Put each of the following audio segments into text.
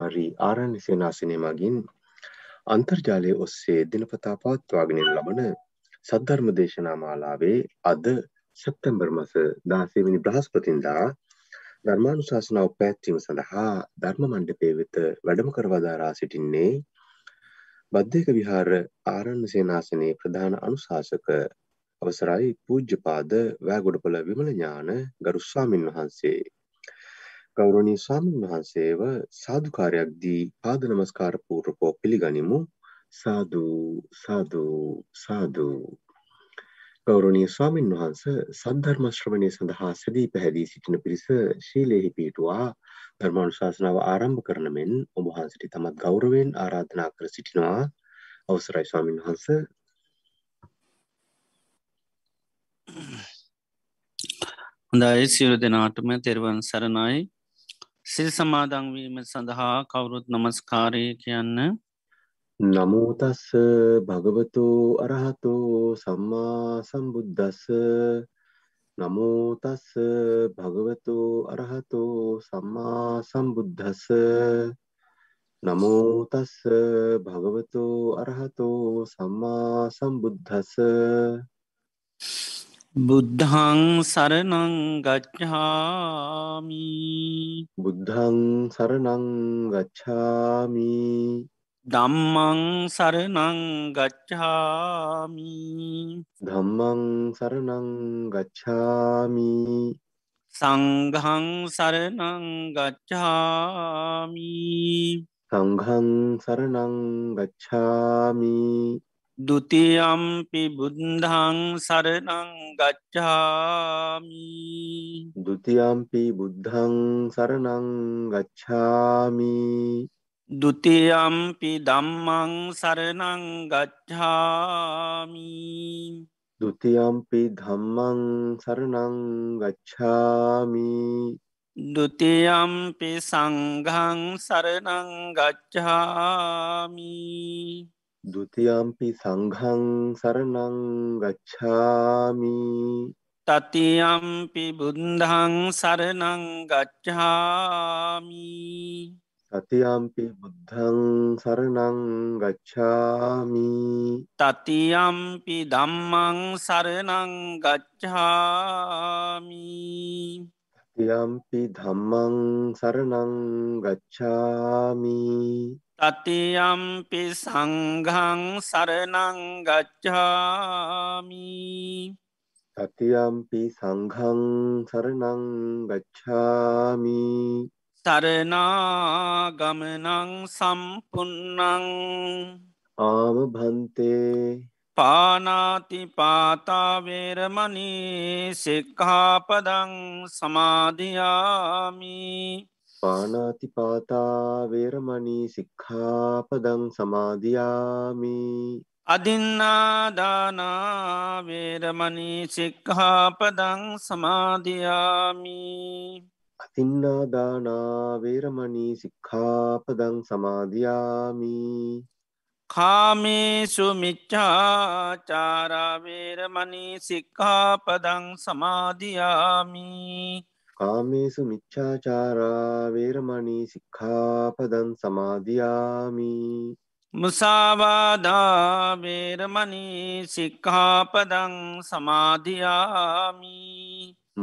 හරි ආරණ්‍ය සේනාසනය මගින් අන්තර්ජාලය ඔස්සේ දිනපතා පවත්වාගෙන ලබන සද්ධර්ම දේශනා මාලාවේ අද සැප්තැම්බර් මස 16 වෙනි බ්‍රහස්පතින්දා ධර්මානුශාසනාව පැවැත්වීම සඳහා ධර්ම මණ්ඩපය වෙත වැඩම කරවදාරා සිටින්නේ බද්දේක විහාර ආරණ්‍ය සේනාසනයේ ප්‍රධාන අනුශාසක අවසරයි පූජ්‍යපාද වෑගොඩපොළ විමල ඥාන ගරු ස්වාමින් වහන්සේ ගෞරවනීය ස්වාමීන් වහන්සේව සාදුකාරයක් දී පාද නමස්කාර පූර්වකව පිළිගනිමු. සාදු සාදු සාදු. ගෞරවනීය ස්වාමින් වහන්ස සද්ධර්ම ශ්‍රවණය සඳහා සැදී පැහැදී සිටින පිරිස ශීලයෙහි පිහිටුවා ධර්මානුශාසනාව ආරම්භ කරන මෙන් ඔබ වහන්සේට තමත් ගෞරවයෙන් ආරාධනා කර සිටිනවා. අවසරයි ස්වාමින් වහන්ස. හොඳයි සියලු දෙනාටම තෙරවන් සරණයි. සිල් සමාදංවීම සඳහා කවුරුත් නමස්කාරය කියන්න. නමෝතස්ස භගවතු අරහතු සම්මා සම්බුද්ධස්ස නමෝතස්ස භගවතු අරහතු සම්මා සම්බුද්ධස්ස නමෝතස්ස භගවතු අරහතු සම්මා සම්බුද්ධස්ස බුද්ධං සරණං ගච්ඡාමි। බුද්ධං සරණං ගච්ඡාමි। ධම්මං සරණං ගච්ඡාමි। ධම්මං සරණං ගච්ඡාමි। සංඝං සරණං ගච්ඡාමි। සංඝං සරණං ගච්ඡාමි දුතියම්පි බුද්ධං සරණං ගච්ඡාමි। දුතියම්පි බුද්ධං සරණං ගච්ඡාමි। දුතියම්පි දම්මං සරණං ගච්ඡාමි। දුතියම්පි ධම්මං සරණං ගච්ඡාමි। දුතියම්පි සංඝං සරණං ගච්ඡාමි। දුතියම්පි සංඝං සරණං ගච්ඡාමි තතියම්පි බුද්ධං සරණං ගච්ඡාමි තතියම්පි බුද්ධං සරණං ගච්ඡාමි තතියම්පි දම්මං සරණං ගච්ඡාමි තතියම්පි ධම්මං සරණං ගච්ඡාමි තතියම්පි සංඝං සරණං ගච්ඡාමි තතියම්පි සංඝං සරණං ගච්ඡාමි සරණාගමනං සම්පන්නං ආම භන්තේ පානාතිපාතාවේරමනී සික්හාපදං සමාධයාමී පානාතිපාතා වේරමණී සික්ඛාපදං සමාදියාමි. අදින්නාදානා වේරමණී සික්ඛාපදං සමාදියාමි. අතින්නාදානා වේරමණී සික්ඛාපදං සමාදියාමි කාමේසු මිච්ඡාචාරා වේරමණී සික්ඛාපදං සමාදියාමි. කාමේසු මිච්ඡාචාරා වේරමණී සික්ඛාපදං සමාදියාමි. මුසාවාදා වේරමණී සික්ඛාපදං සමාදියාමි.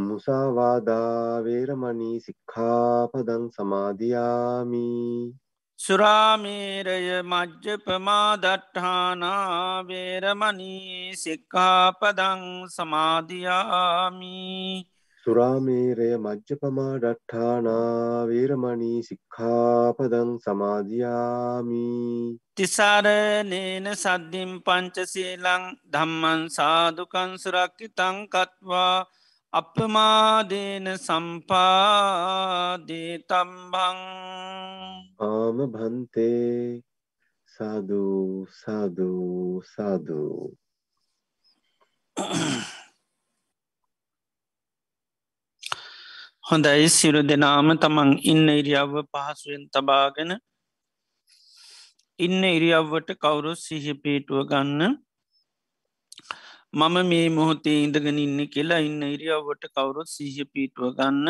මුසාවාදා වේරමණී සික්ඛාපදං සමාදියාමි සුරාමේරය මජ්්‍යපමාදට්ඨානා වේරමණී සික්ඛාපදං සමාධයාමි සුරාමේරය මජ්්‍යපමා ඩට්ඨානා වේරමණී සික්ඛාපදං සමාධයාමි තිසාරනේන සද්ධිම් පංචසීලං ධම්මන් සාදුකන් සුරක්කි තංකත්වා අපමාදේන සම්පාදේ තම්බං ආම භන්තේ සාධූ සාධූ සාධූ හොඳයි සිරු දෙනාම තමන් ඉන්න ඉරියව්ව පහසුවෙන් තබාගෙන ඉන්න ඉරියව්වට කවුරු සිහිපීටුව ගන්න මම මේ මොහොතේ ඉඳගෙන ඉන්න කියලා ඉන්න ඉරියව්වට කවුරුත් සිහිපීටුව ගන්න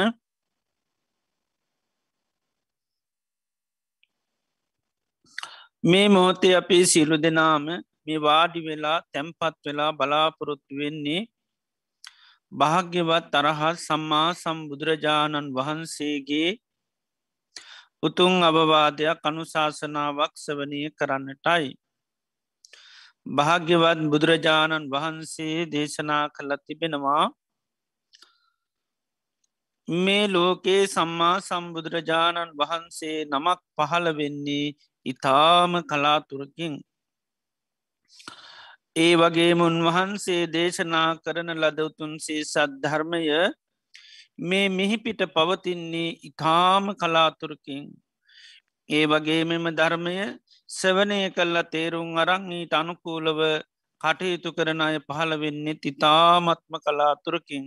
මේ මොහොතේ අපේ සිලු දෙනාම මේ වාඩි වෙලා තැම්පත් වෙලා බලාපොරොත්තු වෙන්නේ භාග්‍යවත් තරහත් සම්මා සම්බුදුරජාණන් වහන්සේගේ උතුන් අවවාදයක් අනුශාසනාවක් සවනය කරන්නටයි. භාග්‍යවත් බුදුරජාණන් වහන්සේ දේශනා කළ තිබෙනවා. මේ ලෝකයේ සම්මා සම්බුදුරජාණන් වහන්සේ නමක් පහළ වෙන්නේ ඉතාම කලාතුරකින්. ඒ වගේ උන්වහන්සේ දේශනා කරන ලදවතුන්සේ සද්ධර්මය මේ මිහිපිට පවතින්නේ ඉතාම කලාතුරකින්. ඒ වගේ මෙම ධර්මය සවනය කල්ලා තේරුම් අරං ඊට අනුකූලව කටයුතු කරන අය පහළ වෙන්නේ තිතාමත්ම කලාතුරකින්.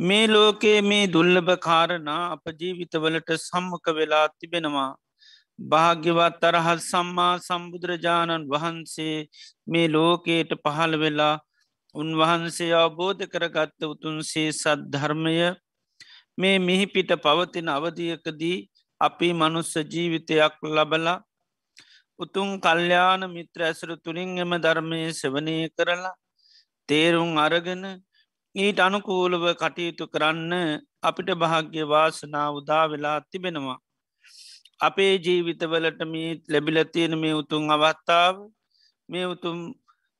මේ ලෝකයේ මේ දුල්ලභ කාරණා අප ජීවිතවලට සම්මක වෙලා තිබෙනවා. භාග්‍යවත් අරහත් සම්මා සම්බුදුරජාණන් වහන්සේ මේ ලෝකයට පහළ වෙලා උන්වහන්සේ අවබෝධ කරගත්ත උතුන්සේ සද්ධර්මය මේ මිහිපිට පවතින අවධියකදී අපි මනුස්ස ජීවිතයක් ලබලා උතුන් කල්්‍යාන මිත්‍ර ඇසර තුළින් එම ධර්මය සවනය කරලා තේරුම් අරගෙන ඊට අනුකූලව කටයුතු කරන්න අපිට භාග්‍ය වාසනා උදා වෙලා තිබෙනවා. අපේ ජීවිතවලට මේ ලැබිලතියෙන මේ උතුන් අවත්තාව මේ උතුම්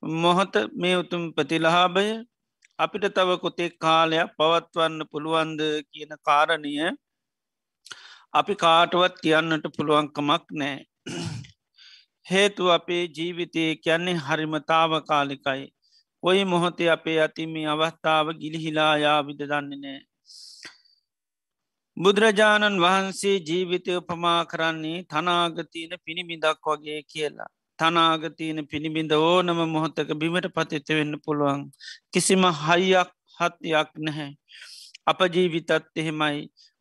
මොහොත මේ උතුම් ප්‍රතිලහාභය අපිට තව කොතෙක් කාලයක් පවත්වන්න පුළුවන්ද කියන කාරණය අපි කාටවත් කියන්නට පුළුවන්කමක් නෑ. හේතු අපේ ජීවිතය කියන්නේ හරිමතාව කාලිකයි. ඔයි මොහොතේ අපේ අතිමි අවස්ථාව ගිලිහිලායා විද දන්නේ නෑ. බුදුරජාණන් වහන්සේ ජීවිතය උපමා කරන්නේ තනාගතියන පිණිබිඳක් වගේ කියලා. තනාගතියන පිණිබිඳ ඕනම මොහොත්තක බිමට පතිත වෙන්න පුළුවන්. කිසිම හයියක් හත්යක් නැහැ. අප ජීවිතත් එහෙමයි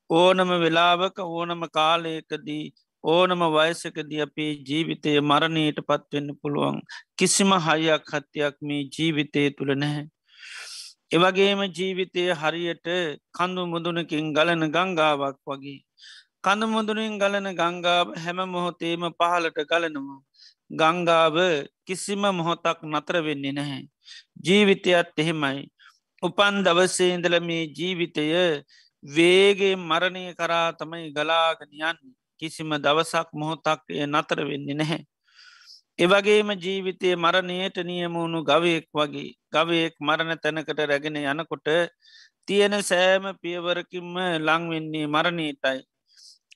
ඕනම වෙලාවක ඕනම කාලයකදී ඕනම වයසකදී අපේ ජීවිතය මරණයට පත්වෙන්න පුළුවන් කිසිම හයියක් හත්යක් මේ ජීවිතය තුළ නැහැ. එවගේම ජීවිතය හරියට කඳු මුදුනකින් ගලන ගංගාවක් වගේ. කඳු මුදුනින් ගලන ගංගාව හැම මොහොතේම පහලට ගලනවා. ගංගාව කිසිම මොහොතක් නතර වෙන්නේ නැහැ. ජීවිතයත් එහෙමයි. උපන් දවසේඉඳල මේ ජීවිතය වේගේ මරණය කරා තමයි ගලාගනියන් කිසිම දවසක් මොහොතක් එය නතර වෙන්නේ නැහැ. එවගේම ජීවිතය මරණයට නියමුණු ගවයෙක් වගේ ගවයෙක් මරණ තැනකට රැගෙන යනකොට තියෙන සෑම පියවරකින්ම ලංවෙන්නේ මරණීටයි.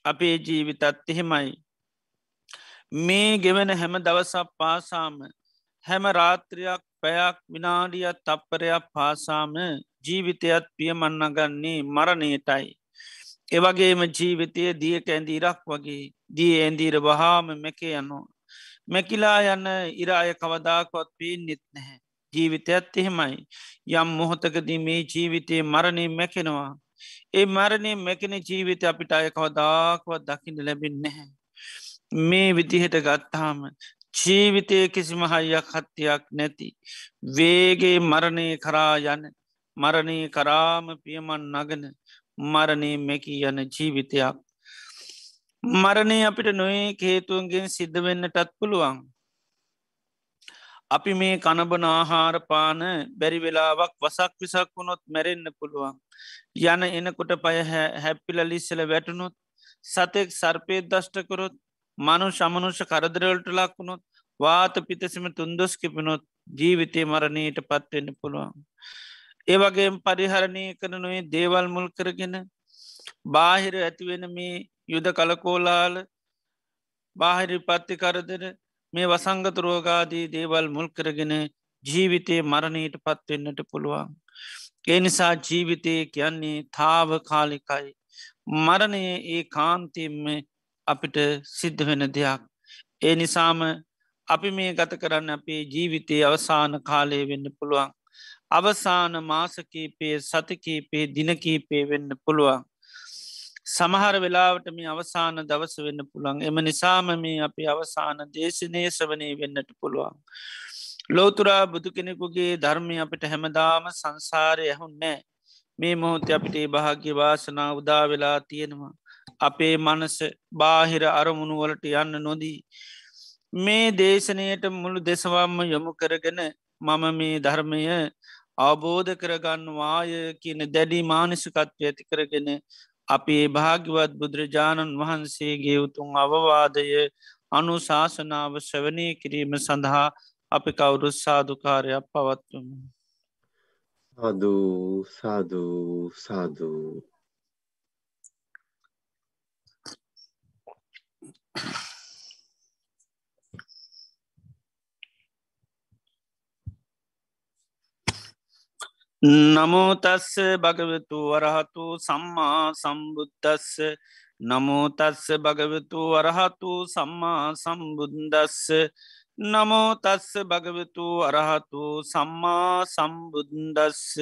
අපේ ජීවිතත් එහෙමයි. මේ ගෙවන හැම දවසක් පාසාම හැම රාත්‍රයක් පැයක් විනාඩියත් තප්පරයක් පාසාම ජීවිතයත් පියමන්නගන්නේ මරණයටයි. එවගේම ජීවිතය දිය කැන්දීරක් වගේ දී ඇන්දීර වහාම මැකේ යනවා. මැකිලා යන්න ඉරාය කවදාකොත් පේනෙත් නැහැ. ජීවිතයත් එහෙමයි. යම් මොහොතකදී මේ ජීවිතයේ මරණය මැකෙනවා. ඒ මරණය මැකෙන ජීවිත අපිට අය කවදාකවත් දකින්න ලැබෙන් නැහැ. මේ විදිහට ගත්තාම ජීවිතය කිසිම හයියක් හත්තියක් නැති. වේගේ මරණය කරා යන මරණය කරාම පියමන් නගන මරණය මැකී යන ජීවිතයක්. මරණය අපිට නොේ හේතුවන්ගෙන් සිද්ධ වෙන්නටත් පුළුවන්. අපි මේ කණබන ආහාරපාන බැරි වෙලාවක් වසක් විසක් වුණොත් මැරෙන්න්න පුළුවන්. යන එනකොට පය හැපිල ලිස්සල වැටුණොත් සතෙක් සර්පයත් දෂ්ටකරොත් මනු ශමනුෂ කරදරවලට ලක්වුණොත් වාත පිතසම තුන්දොස් කිපනොත් ජීවිතය මරණයට පත්වෙන්න පුළුවන්. ඒවගේ පරිහරණය කරනුවේ දේවල් මුල් කරගෙන බාහිර ඇතිවෙන මේ යුද කලකෝලාල බාහිරි පත්ති කරදර මේ වසංගත රෝගාදී දේවල් මුල් කරගෙන ජීවිතයේ මරණයට පත්වෙන්නට පුළුවන්. ඒ නිසා ජීවිතය කියන්නේ තාව කාලිකයි. මරණය ඒ කාන්තිෙන්ම අපිට සිද්ධ වෙන දෙයක්. ඒ නිසාම අපි මේ ගත කරන්න අපේ ජීවිතයේ අවසාන කාලය වෙන්න පුළුවන්. අවසාන මාසකීපේ සතකීපේ දිනකීපේ වෙන්න පුළුවන්. සමහර වෙලාවට මේ අවසාන දවස වෙන්න පුළන් එම නිසාම මේ අපි අවසාන දේශනය සවනය වෙන්නට පුළුවන්. ලෝතුරා බුදු කෙනෙකුගේ ධර්මය අපිට හැමදාම සංසාරය ඇහුන්නෑ මේ මොහොත අපිට ඒ භාග්‍ය වාසනා උදා වෙලා තියෙනවා. අපේ මනස බාහිර අරමුණු වලට යන්න නොදී මේ දේශනයට මුළු දෙසවම්ම යොමු කරගෙන මම මේ ධර්මය අවබෝධ කරගන්නවාය කියන දැඩි මානසිකත්වය ඇති කරගෙන අපේ භාග්‍යවත් බුදුරජාණන් වහන්සේගේ උතුන් අවවාදය අනුශාසනාව ශ්‍රවනය කිරීම සඳහා අපි කවුරුත් සාධකාරයක් පවත්වමු. සාධූ සාධූ සාධූ නමෝතස්ස භගවතු වරහතු සම්මා සම්බුද්ධස්ස නමෝතස්ස භගවතු වරහතු සම්මා සම්බුද්දස්ස. නමෝතස්ස භගවතු අරහතු සම්මා සම්බුද්දස්ස.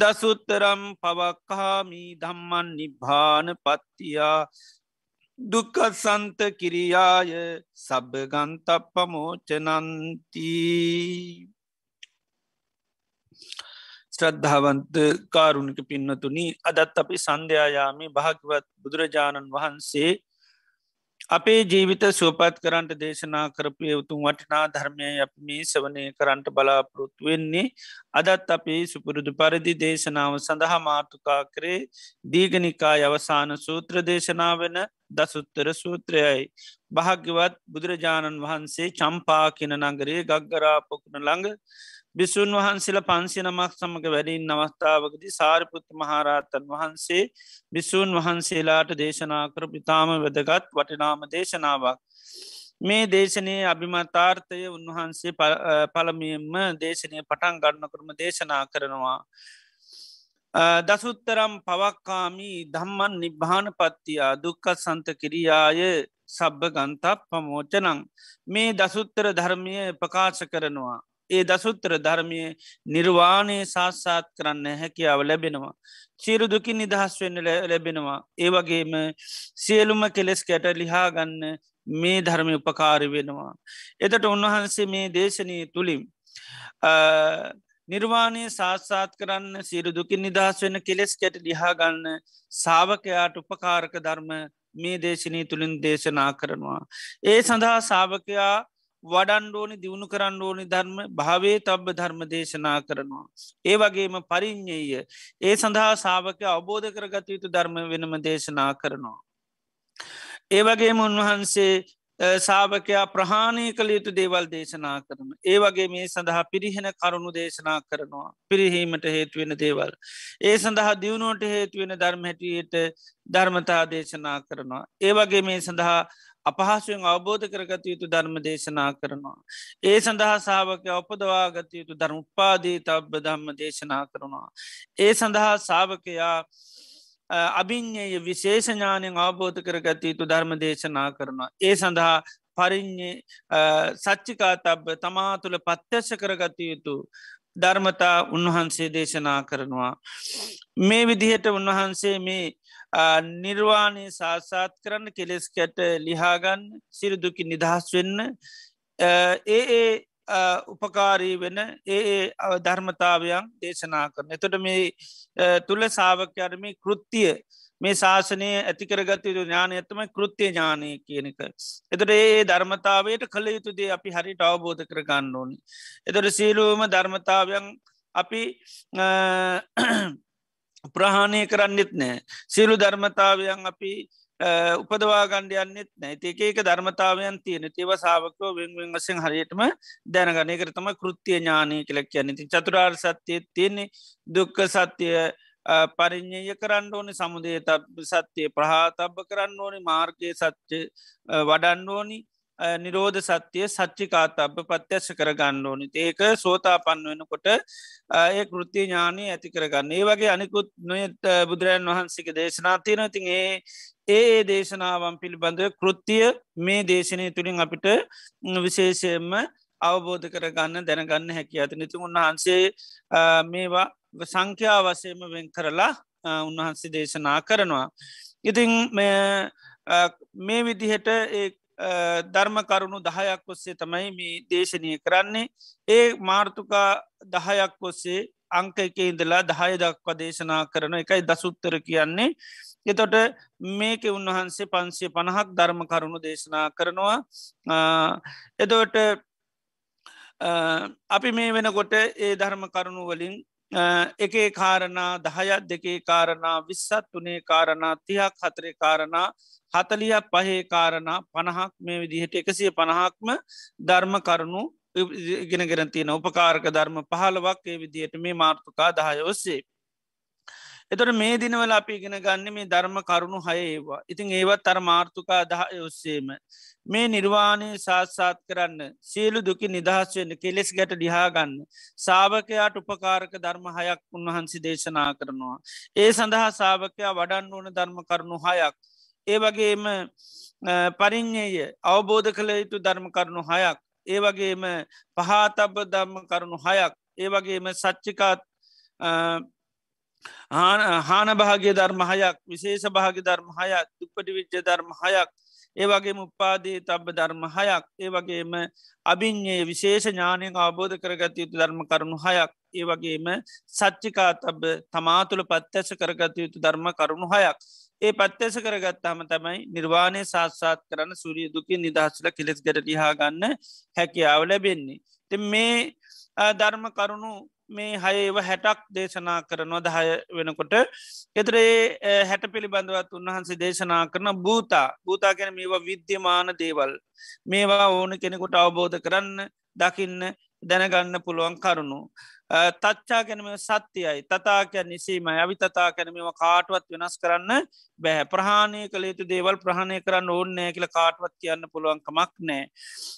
දසුත්තරම් පවක්කාමී ධම්මන් නිභාන පත්තියා. දුක්කසන්ත කිරියාය සබගන්තප්පමෝචනන්තිී ශ්‍රද්ධාවන්ත කාරුණික පින්නතුනි අදත් අපි සන්ධ්‍යයාමි භාගවත් බුදුරජාණන් වහන්සේ අපේ ජීවිත සුවපත් කරන්ට දේශනා කරපය උතුන් වටිනා ධර්මය අප මේ සවනය කරන්ට බලාපොරොත්තු වෙන්නේ අදත් අපේ සුපුරුදු පරිදි දේශනාව සඳහා මාතුකා කරේ දීගනිකා අවසාන සූත්‍ර දේශනාව වෙන දසුත්තර සූත්‍රයයි. භාග්‍යවත් බුදුරජාණන් වහන්සේ චම්පා කියන නගරේ ගග්ගරා පොකුණ ළඟ බිසුන් වහන්සේල පන්සි නමක් සමඟ වැඩින් අවස්ථාවකදි සාරිපුත්ත මහාරාතන් වහන්සේ බිසූන් වහන්සේලාට දේශනා කර පිතාම වැදගත් වටිනාම දේශනාවක්. මේ දේශනයේ අභිමතාර්ථය උන්වහන්සේ පළමියම්ම දේශනය පටන් ගන්න කරම දේශනා කරනවා. දසුත්තරම් පවක්කාමී ධම්මන් නිබ්භාන පත්තියා දුක්කත් සන්ත කිරියාය සබ්බ ගන්තක් පමෝචනං මේ දසුත්තර ධර්මය ප්‍රකාශ කරනවා. ඒ දසුත්තර ධර්මය නිර්වාණය සාස්සාත් කරන්න හැකියාව ලැබෙනවා. සියරු දුකින් නිදහස් වෙන්න ලැබෙනවා. ඒවගේම සියලුම කෙලෙස් කැට ලිහාගන්න මේ ධර්මය උපකාරි වෙනවා. එතට උන්වහන්සේ මේ දේශනී තුළින් නිර්වාණය සාස්සාත් කරන්න සිරු දුකින් නිදහස් වෙන කෙලෙස් කැට ලිහාගන්න සාාවකයාට උපකාරක ධර්ම මේ දේශනී තුළින් දේශනා කරනවා. ඒ සඳහා සාාවකයා වඩන්ඩෝනි දියුණු කරන්න ඕනි ධර්ම භාවේ තබ්බ ධර්ම දේශනා කරනවා. ඒ වගේම පරිින්්ඥය ඒ සඳහා සාාවක අවබෝධ කරගත යුතු ධර්ම වෙනම දේශනා කරනවා. ඒ වගේම උන්වහන්සේ සාාවකයා ප්‍රහාණය කළ යුතු දේවල් දේශනා කරන. ඒ වගේ මේ සඳහා පිරිහෙන කරුණු දේශනා කරනවා. පිරිහීමට හේතුවෙන දේවල්. ඒ සඳහා දියුණුවට හේතුවෙන ධර්ම හැටියට ධර්මතා දේශනා කරනවා. ඒ වගේ මේ සඳහා අපහසුවෙන් අවබෝධ කරගත යුතු ධර්ම දේශනා කරනවා. ඒ සඳහා සාාවක උපදවාගත යුතු ධර්ම උපාදී තබ්බ ධම්ම දේශනා කරනවා. ඒ සඳහා සාාවකයා අභිං්ඥය විශේෂඥානයෙන් අවබෝධ කරගත යුතු ධර්ම දේශනා කරනවා. ඒ සඳහා පරිින්්ඥේ සච්චිකා තබ්බ තමා තුළ පත්්‍යශ කරගත යුතු ධර්මතා උන්වහන්සේ දේශනා කරනවා. මේ විදිහට උන්වහන්සේ මේ නිර්වාණය සාසාත් කරන්න කෙලෙස් කැට ලිහාගන්න සිරදුකි නිදහස් වෙන්න ඒ ඒ උපකාරී වෙන ඒ ධර්මතාවයන් දේශනා කරන. එතොට මේ තුළ සාාවකයරම කෘත්තිය මේ ශාසනය ඇතිකරගත යුතු ඥානය ඇතම කෘත්තිය ඥානය කියනක. එතට ඒ ධර්මතාවයට කළ යුතුදේ අපි හරිට අවබෝධ කරගන්න ඕනි. එතට සීලුවම ධර්මතාවයන් අපි ප්‍රහාණය කරන්නෙත් නෑ. සියලු ධර්මතාවයන් අපි උපදවා ගණ්ඩයන්නෙත් නැති ඒක ධර්මතාවයන් තියෙන තිව සාාවකෝ වෙන්වෙන් වසෙන් හරියටම දැනගනය කරතම කෘතිය ඥානය කලක් කියන්නති චතුරාර් සත්‍යය තියෙන්නේ දුක්ක සත්‍යය පරිින්්ඥය කරන්න ඕනි සමුදේ සත්‍යය ප්‍රහාතබ්බ කරන්න ඕනි මාර්ගය සත්‍ය වඩන්න ඕනි. නිරෝධ සත්‍යය සච්චිකාතබ පත්‍යශ කරගන්න ඕනි. ඒක සෝතා පන්න වෙනකොට ඒ කෘතිය ඥානී ඇති කරගන්න. ඒ වගේ අනිකුත් නොයත් බුදුරජන් වහන්සේක දේශනා තියෙන තින් ඒ ඒ දේශනාවන් පිළිබඳව කෘතිය මේ දේශනය තුළින් අපිට විශේෂයෙන්ම අවබෝධ කරගන්න දැනගන්න හැකි ඇති නිති උන්වහන්සේ මේවා සංඛ්‍යා වසයම වෙන් කරලා උන්වහන්සේ දේශනා කරනවා. ඉතිං මේ විදිහට ඒ ධර්ම කරුණු දහයක් ඔස්සේ තමයි මේ දේශනය කරන්නේ. ඒ මාර්තුකා දහයක් ඔස්සේ අංක එක ඉඳලා දහය දක්වා දේශනා කරන එකයි දසුත්තර කියන්නේ. එතොට මේක උන්වහන්සේ පන්සේ පණහක් ධර්ම කරුණු දේශනා කරනවා. එදවට අපි මේ වෙනකොට ඒ ධර්ම කරුණු වලින් එකේ කාරණා දහයත් දෙකේ කාරණා විස්සත් වනේ කාරණා තිහක් හතරේ කාරණා හතලියක් පහේ කාරණා පණහක් මේ විදිහට එකසිය පණහක්ම ධර්ම කරුණු ඉගෙන ගෙන තියෙන උපකාරක ධර්ම පහලවක් ඒ විදිහට මේ මාර්ථකා දහය ඔස්සේ. එතොට මේ දිනවල අපි ඉගෙන ගන්න මේ ධර්ම කරුණු හය ඒවා ඉතින් ඒවත් අර මාර්ථකා දහය ඔස්සේම. මේ නිර්වාණය සාත්සාත් කරන්න සියලු දුකි නිදහස් වෙන්න කෙලෙස් ගැට ඩිහාගන්න. සාභකයාට උපකාරක ධර්ම හයක් උන්වහන්සි දේශනා කරනවා. ඒ සඳහා සාභකයා වඩන්න ඕන ධර්ම කරුණු හයක්. ඒ වගේම පරිින්්ඥය අවබෝධ කළ යුතු ධර්ම කරුණු හයක් ඒ වගේම පහතබ ධම්ම කරුණු හයක් ඒ වගේම සච්චිකාත් හාන භාගය ධර්ම හයක් විශේෂ භාග ධර්ම හයක් දුප්පටි විච්ච ධර්ම හයක් ඒ වගේම උපාදී තබ ධර්ම හයක් ඒ වගේම අභිං්ඥයේ විශේෂ ඥානයෙන් අවබෝධ කරගත යුතු ධර්ම කරුණු හයක් ඒ වගේම සච්චිකා තබ තමාතුළ පත්තැස කරගත යුතු ධර්ම කරුණු හයක් ඒ පත්තෙස කරගත්තාම තමයි නිර්වාණය සාත්සාත් කරන්න සුරිය දුකින් නිදහසල කෙලෙස් ගැට ලිහා ගන්න හැකියාව ලැබෙන්නේ. ති මේ ධර්ම කරුණු මේ හයව හැටක් දේශනා කරනවා දහය වෙනකොට එතරේ හැට පිළිබඳවත් උන්වහන්සේ දේශනා කරන භූතා. භූතා ගැන මේවා විද්‍යමාන දේවල්. මේවා ඕන කෙනෙකුට අවබෝධ කරන්න දකින්න දැනගන්න පුළුවන් කරුණු. තච්චා ගැනම සත්‍යයයි තතාකැන් නිසීම ඇවි තතා කැනීම කාටුවත් වෙනස් කරන්න බැහැ ප්‍රහණය කළ යුතු දේවල් ප්‍රහණය කරන්න ඕන්නෑ කියල කාටවත් කියන්න පුළුවන් කමක් නෑ.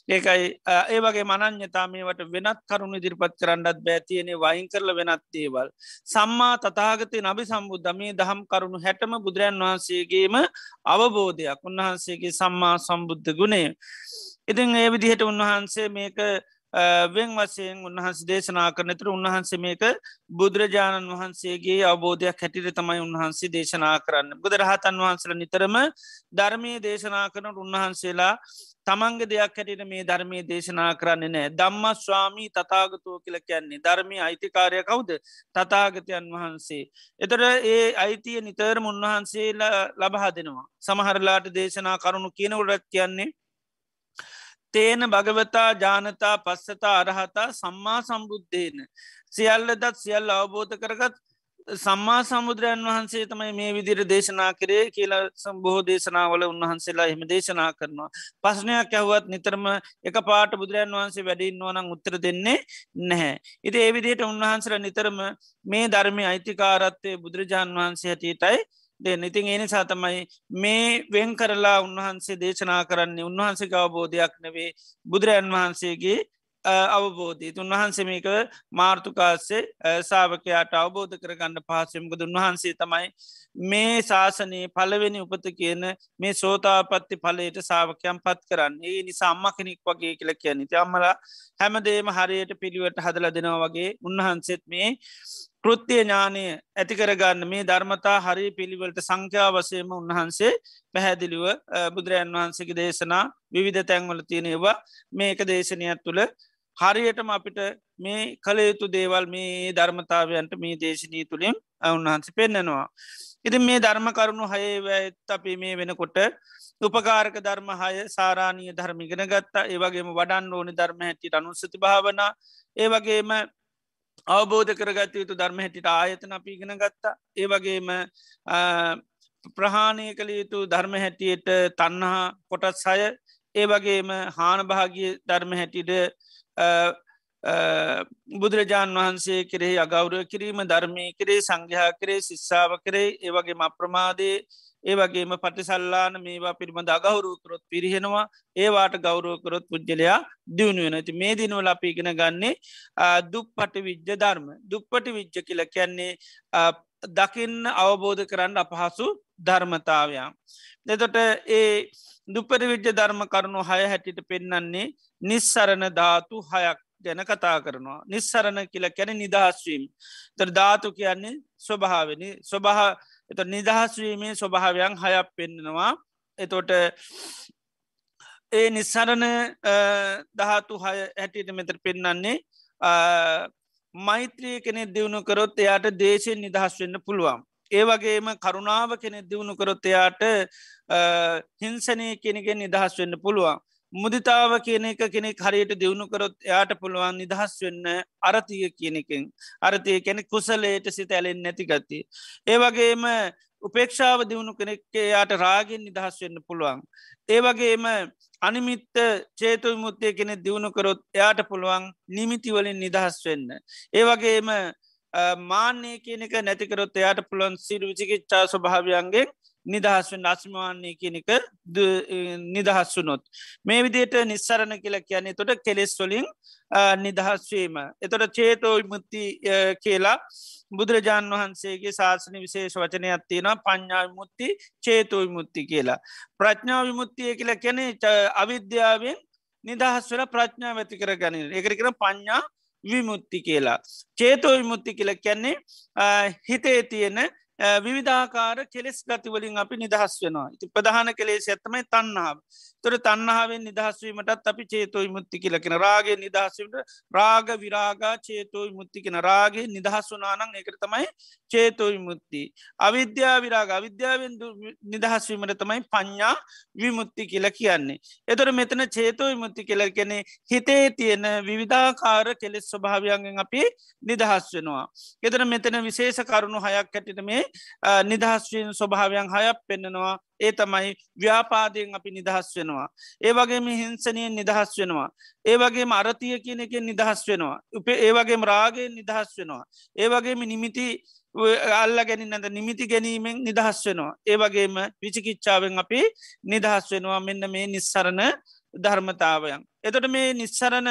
ඒකයි ඒ වගේ මනං්‍යතාමේවට වෙනත් කරුණු ඉදිරිපත් කරන්නත් බෑතියනේ වයින් කරල වෙනත් දේවල්. සම්මා තතාගතය නබි සම්බුද්ධ මේ දහම් කරුණු හැටම බුදුරන් වහන්සේගේම අවබෝධයක් උන්වහන්සේගේ සම්මා සම්බුද්ධ ගුණේ. ඉතින් ඒ විදිහට උන්වහන්සේ මේක වෙන් වසයෙන් උන්වහන්ස දේශනා කරනතුර උන්වහන්සේ මේක බුදුරජාණන් වහන්සේගේ අවබෝධයක් හැටිට තමයි උන්වහන්සේ දේශනා කරන්න. බුද රහතන් වහන්සල නිතරම ධර්මය දේශනා කරන උන්වහන්සේලා තමන්ගේ දෙයක් හැටිට මේ ධර්මය දේශනා කරන්නේ නෑ දම්ම ස්වාමී තතාගතෝ කියල කියන්නේ ධර්මය අයිතිකාරය කවුද තතාගතයන් වහන්සේ. එතට ඒ අයිතිය නිතරම උන්වහන්සේලා ලබහා දෙනවා. සමහරලාට දේශනා කරුණු කියනවලත් කියන්නේ තේන භගවතා ජානතා පස්සතා අරහතා සම්මා සම්බුද්ධයන. සියල්ල දත් සියල්ල අවබෝධ කරගත් සම්මා සමුදුරයන් වහන්සේ තමයි මේ විදිර දේශනා කරේ කියලා සම්බොහෝ දේශනාවල උන්වහන්සේලා එහම දේශනා කරනවා. පස්නයක් ඇහුවත් නිතරම එක පාට බුදුරජන් වහන්සේ වැඩින් ඕනං උත්තර දෙන්නේ නැහැ. ඉති ඒවිදියට උන්වහන්සර නිතරම මේ ධර්මය අයිතිකාරත්වය බුදුරජාණන් වහන්සේ හැටියටයි දෙන්න. ඉතින් ඒ නිසා තමයි මේ වෙන් කරලා උන්වහන්සේ දේශනා කරන්නේ උන්වහන්සේ අවබෝධයක් නෙවේ බුදුරජන් වහන්සේගේ අවබෝධී උන්වහන්සේමක මාර්ථකාස්සේ සාාවකයාට අවබෝධ කරගන්න පහසෙමකද උන්වහන්සේ තමයි මේ ශාසනයේ පලවෙනි උපත කියන මේ සෝතාපත්ති පලට සාාවකයන් පත් කරන්න. ඒ නිසා අම්ම කෙනෙක් වගේ කියල කියන්න. අම්මලා හැමදේම හරියට පිළිවට හදල දෙනවා වගේ උන්වහන්සේත් මේ කෘත්තිය ඥානය ඇතිකරගන්න මේ ධර්මතා හරි පිළිවලට සංඛ්‍යා වසයම උන්වහන්සේ පැහැදිලිව බුදුරජන් වහන්සේගේ දේශනා විවිධ තැන්වල තියෙනවා මේක දේශනයක් තුළ හරියටම අපිට මේ කළයුතු දේවල් මේ ධර්මතාවයන්ට මේ දේශනී තුළින් උන්වහන්ස පෙන්න්නනවා. ඉති මේ ධර්ම කරුණු හයවඇත් අපි මේ වෙනකොට උපකාරක ධර්ම හය සාරාණීය ධර්මිගෙන ගත්තා ඒවගේම වඩන්න ඕනි ධර්ම හැටිට අනුස්සති භාවන ඒවගේම අවබෝධ කරගත යුතු ධර්ම හැටිට ආයතන අපිගෙන ගත්තා. ඒ වගේම ප්‍රහාණය කළ යුතු ධර්ම හැටියට තන්නහා කොටත් සය ඒ වගේම හානභාගිය ධර්ම හැටිට බුදුරජාණන් වහන්සේ කරෙහි අගෞරව කිරීම ධර්මය කරේ සංඝයා කරේ ශිස්සාාව කරේ ඒවගේ අප්‍රමාදය ඒ වගේම පටිසල්ලාන මේවා පිළිබඳ අගෞරුවකරොත් පිරිහෙනවා ඒවාට ගෞරුවකරොත් පුද්ගලයා දියුණුවෙන ඇති මේ දිනවල අපි ඉගෙන ගන්නේ දුප්පට විද්්‍ය ධර්ම දුප්පටි විච්ච කියල කියන්නේ දකින්න අවබෝධ කරන්න අපහසු ධර්මතාවයක්. දෙතොට ඒ දුපට විද්‍ය ධර්ම කරුණු හය හැටිට පෙන්නන්නේ නිස්සරණ ධාතු හයක් ගැන කතා කරනවා. නිස්සරණ කියල කැන නිදහස්වීම්. තර ධාතු කියන්නේ ස්වභාවනි ස්වභහ එත නිදහස්වීමේ ස්වභාවයන් හයක් පෙන්නවා එතොට ඒ නිස්සරණ දහතු හය හැටියට මෙතර පෙන්නන්නේ මෛත්‍රී කෙනෙ දියුණු කරොත් එයාට දේශයෙන් නිදහස් වෙන්න පුළුවන් ඒ වගේම කරුණාව කෙනෙ දියුණු කරොත්තයාට හිංසනය කෙනෙගෙන් නිදහස් වෙන්න පුළුවන්. මුදිතාව කියන එක කෙනෙක් හරියට දියුණු කරොත් එයාට පුළුවන් නිදහස් වෙන්න අරතිය කියනකින් අරතිය කෙනෙ කුසලයට සිත ඇලෙන් නැතිගත්ති. ඒවගේම උපේක්ෂාව දියුණු කෙනෙක්ේ යාට රාගෙන් නිදහස් වෙන්න පුළුවන්. ඒවගේම අනිමිත්ත චේතු විමුත්තය කෙනෙ දියුණු කරොත් එයාට පුළුවන් නිමිතිවලින් නිදහස් වෙන්න. ඒවගේම මාන්‍යය කියනක නැතිකරොත් එයාට පුළොන් සිරු විචිකිච්චා ස්වභාවයන්ගේ නිදහස්වෙන් අස්මවාන්නේ කියනක නිදහස්සුනොත්. මේ විදියට නිස්සරණ කියලා කියන්නේ තොට කෙලෙස්වලින් නිදහස්වීම. එතොට චේතෝ මුත්ති කියලා බුදුරජාණන් වහන්සේගේ ශාසන විශේෂ වචනයක් තියෙනවා පඤ්ඥා මුත්ති චේතෝ විමුත්ති කියලා. ප්‍රඥාව විමුත්තිය කියලා කැනෙ අවිද්‍යාවෙන් නිදහස් වෙන ප්‍රඥාව ඇති කර ගනින එකරිකෙන පඤ්ඥා විමුත්ති කියලා. චේතෝ විමුත්ති කියල කියන්නේ හිතේ තියෙන විවිධාකාර කෙලෙස් ගතිවලින් අපි නිදහස් වෙනවා. ඉති ප්‍රධාන කෙලෙස් ඇත්තමයි තන්නාව තොර තන්නහාවෙන් නිදහස්වීමටත් අපි චේතෝයි මුත්ති කියලකෙන රාගේ නිදහස්වීමට රාග විරාගා චේතෝයි මුත්ති කෙන රාගේ නිදහස් වනානං එකට තමයි චේතෝයි මුත්ති අවිද්‍යා විරාග අවිද්‍යාවෙන් නිදහස්වීමට තමයි පඤ්ඥා විමුත්ති කියල කියන්නේ. එතොට මෙතන චේතෝයි මුත්ති කියල කෙනෙ හිතේ තියෙන විවිධාකාර කෙලෙස් ස්වභාවයන්ගෙන් අපි නිදහස් වෙනවා. එතන මෙතන විශේෂ කරුණු හයක් ඇටිට මේ නිදහස්වීන් ස්වභාවයන් හයක් පෙන්න්නනවා ඒ තමයි ව්‍යාපාදයෙන් අපි නිදහස් වෙනවා. ඒ වගේම හිංසනයෙන් නිදහස් වෙනවා. ඒ වගේ අරතිය කියන එකෙන් නිදහස් වෙනවා. උපේ ඒවගේ රාගෙන් නිදහස් වෙනවා. ඒ වගේම නිමිති අල්ල ගැනින් ඇද නිමිති ගැනීමෙන් නිදහස් වෙනවා. ඒ වගේම විචිකිච්චාවෙන් අපි නිදහස් වෙනවා මෙන්න මේ නිස්සරණ ධර්මතාවයන්. එතොට මේ නිස්සරණ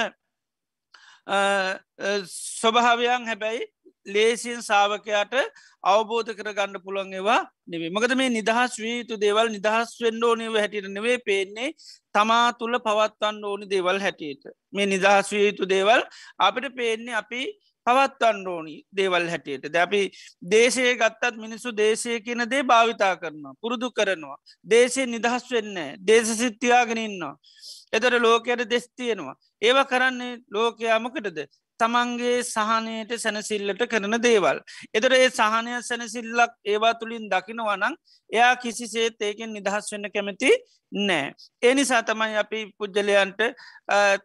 ස්වභාවයන් හැබැයි ලේසියෙන් සාාවකයාට අවබෝධ කර ගණඩ පුළන් ඒවා නෙවේ මකද මේ නිදහස් වී යුතු දේවල් නිදහස් වෙන්ඩ ඕනව හැටියට නෙවේ පේන්නේ තමා තුළ පවත්වන්න ඕනි දේවල් හැටියට. මේ නිදහස් වී යුතු දේවල් අපිට පේන්නේ අපි පවත්වන්න ඕනි දේවල් හැටියට. ද අපි දේශය ගත්තත් මිනිස්සු දේශය කියන දේ භාවිතා කරනවා පුරුදු කරනවා. දේශය නිදහස් වෙන්න දේශ සිත්තියාගෙනන්නවා එතට ලෝකයට දෙස් තියෙනවා. ඒව කරන්නේ ලෝකයාමකටද තමන්ගේ සහනයට සැනසිල්ලට කරන දේවල්. එතර ඒ සහනය සැනසිල්ලක් ඒවා තුළින් දකිනවනං එයා කිසිසේත් ඒකෙන් නිදහස් වෙන්න කැමති නෑ. ඒනිසා තමයි අපි පුද්ගලයන්ට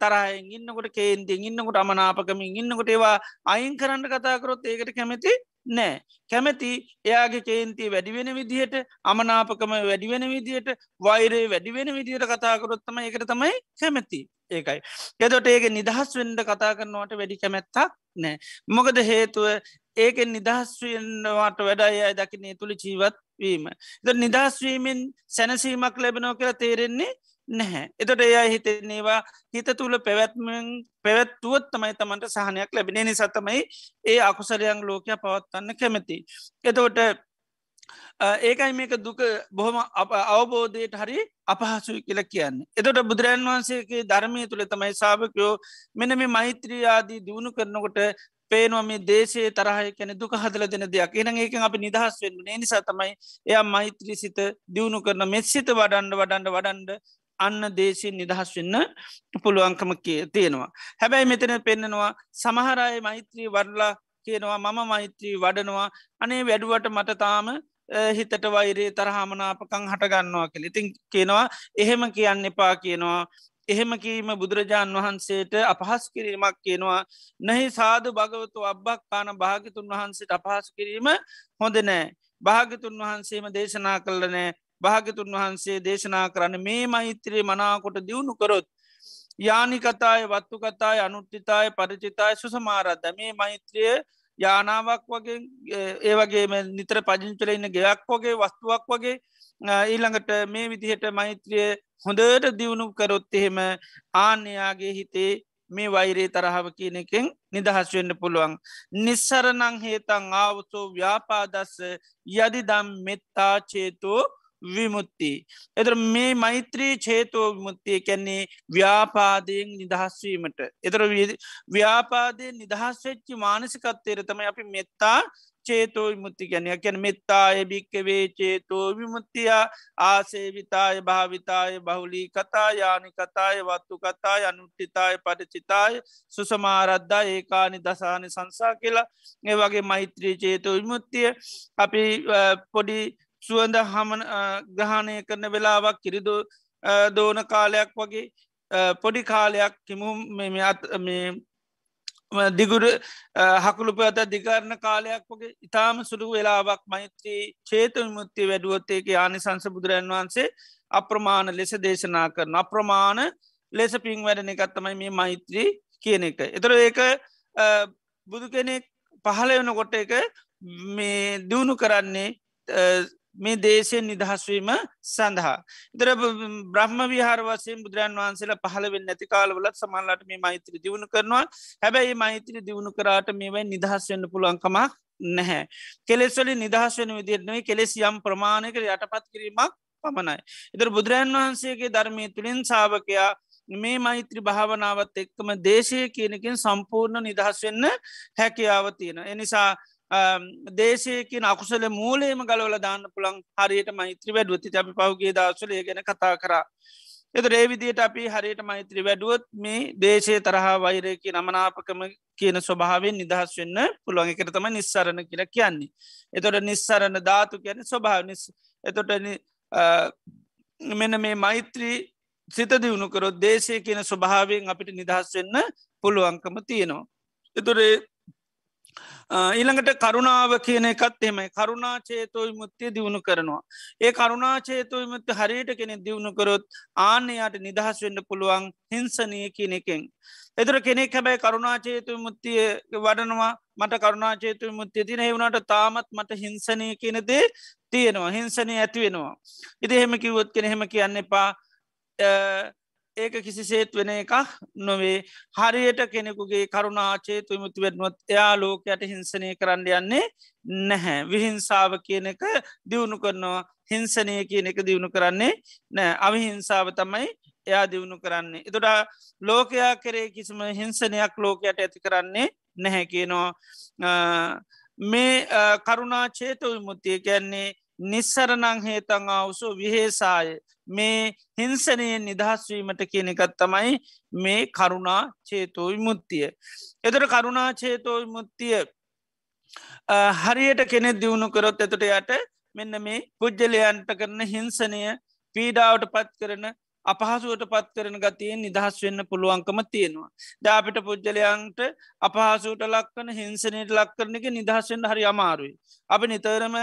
තරහෙන් ඉන්නකොට කේන්තිෙන් ඉන්නකොට අමනාපකමින් ඉන්නකොට ඒවා අයින් කරන්න කතාකරොත් ඒකට කැමති නෑ. කැමැති එයාගේ කේන්ති වැඩිවෙන විදිහට අමනාපකම වැඩිවෙන විදිහට වෛරේ වැඩිවෙන විදිහට කතාකරොත්තම ඒකට තමයි කැමැති. ඒකයි. එදොට ඒක නිදහස් වෙන්ඩ කතා කරනවට වැඩි කැමැත්තක් නෑ. මොකද හේතුව ඒකෙන් නිදහස්වන්නවාට වැඩයි අය දකිනේ තුළි ජීවත් වීම. ද නිදහස්වීමෙන් සැනසීමක් ලැබෙනෝ කියලා තේරෙන්නේ නැහැ. එතොට එයා හිතෙන්නේවා හිත තුළ පැවැත්මෙන් පැවැත්තුවත් තමයි තමන්ට සහනයක් ලැබෙන නිසාතමයි ඒ අකුසරයන් ලෝකය පවත්වන්න කැමති. එතෝට ඒකයි මේක දුක බොහොම අවබෝධයට හරි අපහසුයි කියල කියන්න. එතොට බුදුරන් වහන්සේගේ ධර්මය තුළ තමයි සාභකයෝ මෙන මේ මෛත්‍රියයාදී දියුණු කරනකොට පේනවා මේ දේශේ තරහය කැන දුක හදල දෙන දෙයක් එන ඒක අපි නිදහස් වෙන්න නිසා තමයි එයා මෛත්‍රී සිත දියුණු කරන මෙස්සිත වඩන්ඩ වඩන්ඩ වඩන්ඩ අන්න දේශයෙන් නිදහස් වෙන්න පුළුවන්කම තියෙනවා. හැබැයි මෙතන පෙන්න්නනවා සමහරය මෛත්‍රී වඩලා කියනවා මම මෛත්‍රී වඩනවා. අනේ වැඩුවට මට තාම හිතට වෛරේ තරහමනාපකං හටගන්නවා කෙ ඉතින් කියනවා එහෙම කියන්න එපා කියනවා. එහෙම කීම බුදුරජාණන් වහන්සේට අපහස් කිරීමක් කියනවා. නහි සාධ භගවතු අබ්බක් කාන භාගිතුන් වහන්සේට අපහස් කිරීම හොඳ නෑ. භාගතුන් වහන්සේම දේශනා කල්ල නෑ. භාගතුන් වහන්සේ දේශනා කරන්න මේ මෛත්‍රයේ මනාකොට දියුණු කරොත් යානිකතාය වත්තු කතාය අනුට්ටිතාය පරිචිතාය සුසමාරද්ද මේ මෛත්‍රිය යානාවක් වගේ ඒවගේම නිතර පජිංචල ඉන්න ගෙයක් වගේ වස්තුවක් වගේ ඊළඟට මේ විදිහට මෛත්‍රිය හොඳට දියුණු කරොත් එහෙම ආන්‍යයාගේ හිතේ මේ වෛරේ තරහව කියන එකෙන් නිදහස් වෙන්න පුළුවන්. නිස්සරනං හේතන් ආවතෝ ව්‍යාපාදස්ස යදිදම් මෙත්තා චේතෝ විමුත්ති. එතර මේ මෛත්‍රී චේතෝ විමුත්තිය කැන්නේ ව්‍යාපාදයෙන් නිදහස්වීමට. එතර ව්‍යාපාදය නිදහස් වෙච්චි මානසිකත්තේර තමයි අපි මෙත්තා චේතෝ විමුත්ති ගැනය කැන මෙත්තාය භික්කවේ චේතෝ විමුත්තියා ආසේවිතාය භාවිතාය බහුලී කතා යානි කතාය වත්තු කතාය අනුට්ටිතාය පටචිතාය සුසමාරද්දා ඒකානි දසානි සංසා කියලා ඒ වගේ මෛත්‍රී චේතෝ විමුත්තිය අපි පොඩි සුවඳ හමන ග්‍රහණය කරන වෙලාවක් කිරිදු දෝන කාලයක් වගේ පොඩි කාලයක් කිමු මේ දිගුර හකුළු පත දිකරණ කාලයක් වගේ ඉතාම සුළු වෙලාවක් මෛත්‍රී චේත විමුත්තිය වැඩුවත්තේගේ ආනිසංස බුදුරන් වහන්සේ අප්‍රමාණ ලෙස දේශනා කරන අප්‍රමාණ ලෙස පින් වැඩන එකත්තමයි මේ මෛත්‍රී කියන එක. එතර ඒක බුදු කෙනෙක් පහල වන කොට එක මේ දියුණු කරන්නේ මේ දේශයෙන් නිදහස්වීම සඳහා. දර බ්‍රහ්ම විහාරවසයෙන් බුදුරන් වහන්සේලා පහළවෙන් නැති කාලවලත් සමල්ලට මේ මෛත්‍ර දියුණු කරනවා හැබැයි මෛත්‍ර දියුණු කරාට මේවයි නිදහස් වන්න පුළුවන්කමක් නැහැ. කෙලෙස්වලි නිදහස් වෙන විදිරනවේ කෙලෙස් යම් ප්‍රමාණයක යටපත් කිරීමක් පමණයි. එදර බුදුරන් වහන්සේගේ ධර්මය තුළින් සාාවකයා මේ මෛත්‍රී භාවනාවත් එක්කම දේශය කියනකින් සම්පූර්ණ නිදහස් වෙන්න හැකියාව තියෙන. එනිසා දේශයකින් අකුසල මූලේම ගලවල දාන්න පුළන් හරියට මෛත්‍රී වැඩුවති අපි පහුගේ දසුලේ ගැන කතා කරා. එත රේවිදියට අපි හරියට මෛත්‍රී වැඩුවොත් මේ දේශය තරහා වෛරයකි නමනාපකම කියන ස්වභාවෙන් නිදහස් වෙන්න පුළුවන් එකට තම නිස්සරණ කියල කියන්නේ. එතොට නිස්සරණ ධාතු කියන ස්වභාව නිස් එතොට මෙන මේ මෛත්‍රී සිත දියුණුකරොත් දේශය කියන ස්වභාවෙන් අපිට නිදහස් වෙන්න පුළුවන්කම තියෙනවා. එතුරේ ඊළඟට කරුණාව කියන එකත් එමයි කරුණා චේතෝයි මුත්තිය දියුණු කරනවා. ඒ කරුණා චේතෝයි මුත්ත හරියට කෙනෙ දියුණු කරොත් ආන්නයාට නිදහස් වෙන්න පුළුවන් හිංසනය කියන එකෙන්. එතර කෙනෙක් හැබැයි කරුණාචේතු මුත්තිය වඩනවා මට කරුණාචේතු මුත්තිය තින එවුණට තාමත් මට හිංසනය කියනදේ තියෙනවා හිංසනය ඇතිවෙනවා. ඉති හෙම කිවොත් කෙන හෙම කියන්න එපා ඒක කිසිසේත් වෙන එකක් නොවේ. හරියට කෙනෙකුගේ කරුණාචේ තුමුති වෙනුවත් එයා ලෝකයට හිංසනය කරන්න යන්නේ නැහැ. විහිංසාව කියන එක දියුණු කරනවා. හිංසනය කියන එක දියුණු කරන්නේ නෑ අවිහිංසාව තමයි එයා දියුණු කරන්නේ. එතුට ලෝකයා කරේ කිසිම හිංසනයක් ලෝකයට ඇති කරන්නේ නැහැ කියනවා. මේ කරුණාචේත විමුත්තිය කියන්නේ නිස්සරනං හේතං අවුසු විහේසාය. මේ හිංසනයෙන් නිදහස්වීමට කියන එකත් තමයි මේ කරුණා චේතෝයි මුත්තිය. එතට කරුණා චේතෝයි මුත්තිය හරියට කෙනෙ දියුණු කරොත් එතට යට මෙන්න මේ පුද්ජලයන්ට කරන හිංසනය පීඩාවට පත් කරන අපහසුවට පත් කරන ගතියෙන් නිදහස් වෙන්න පුළුවන්කම තියෙනවා. දාපිට පුද්ජලයන්ට අපහසුට ලක්කන හිංසනයට ලක් කරන එක නිදහස්වෙන්ට හරි අමාරුයි. අපි නිතරම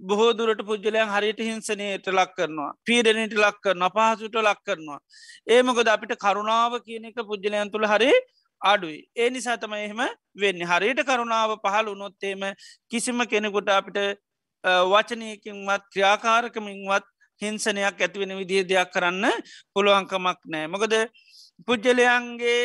බොහෝ දුරට පුද්ගලයන් හරියට හිංසනයට ලක් කරනවා පීඩනයට ලක් කරන අපහසුට ලක් කරනවා. ඒමකොද අපිට කරුණාව කියන එක පුද්ගලයන් තුළ හරි අඩුයි. ඒ නිසා තම එහෙම වෙන්න. හරියට කරුණාව පහළ උනොත්තේම කිසිම කෙනෙකුට අපිට වචනයකින්වත් ක්‍රියාකාරකමින්වත් හිංසනයක් ඇතිවෙන විදිහ දෙයක් කරන්න පුළුවන්කමක් නෑ මොකද පුද්ගලයන්ගේ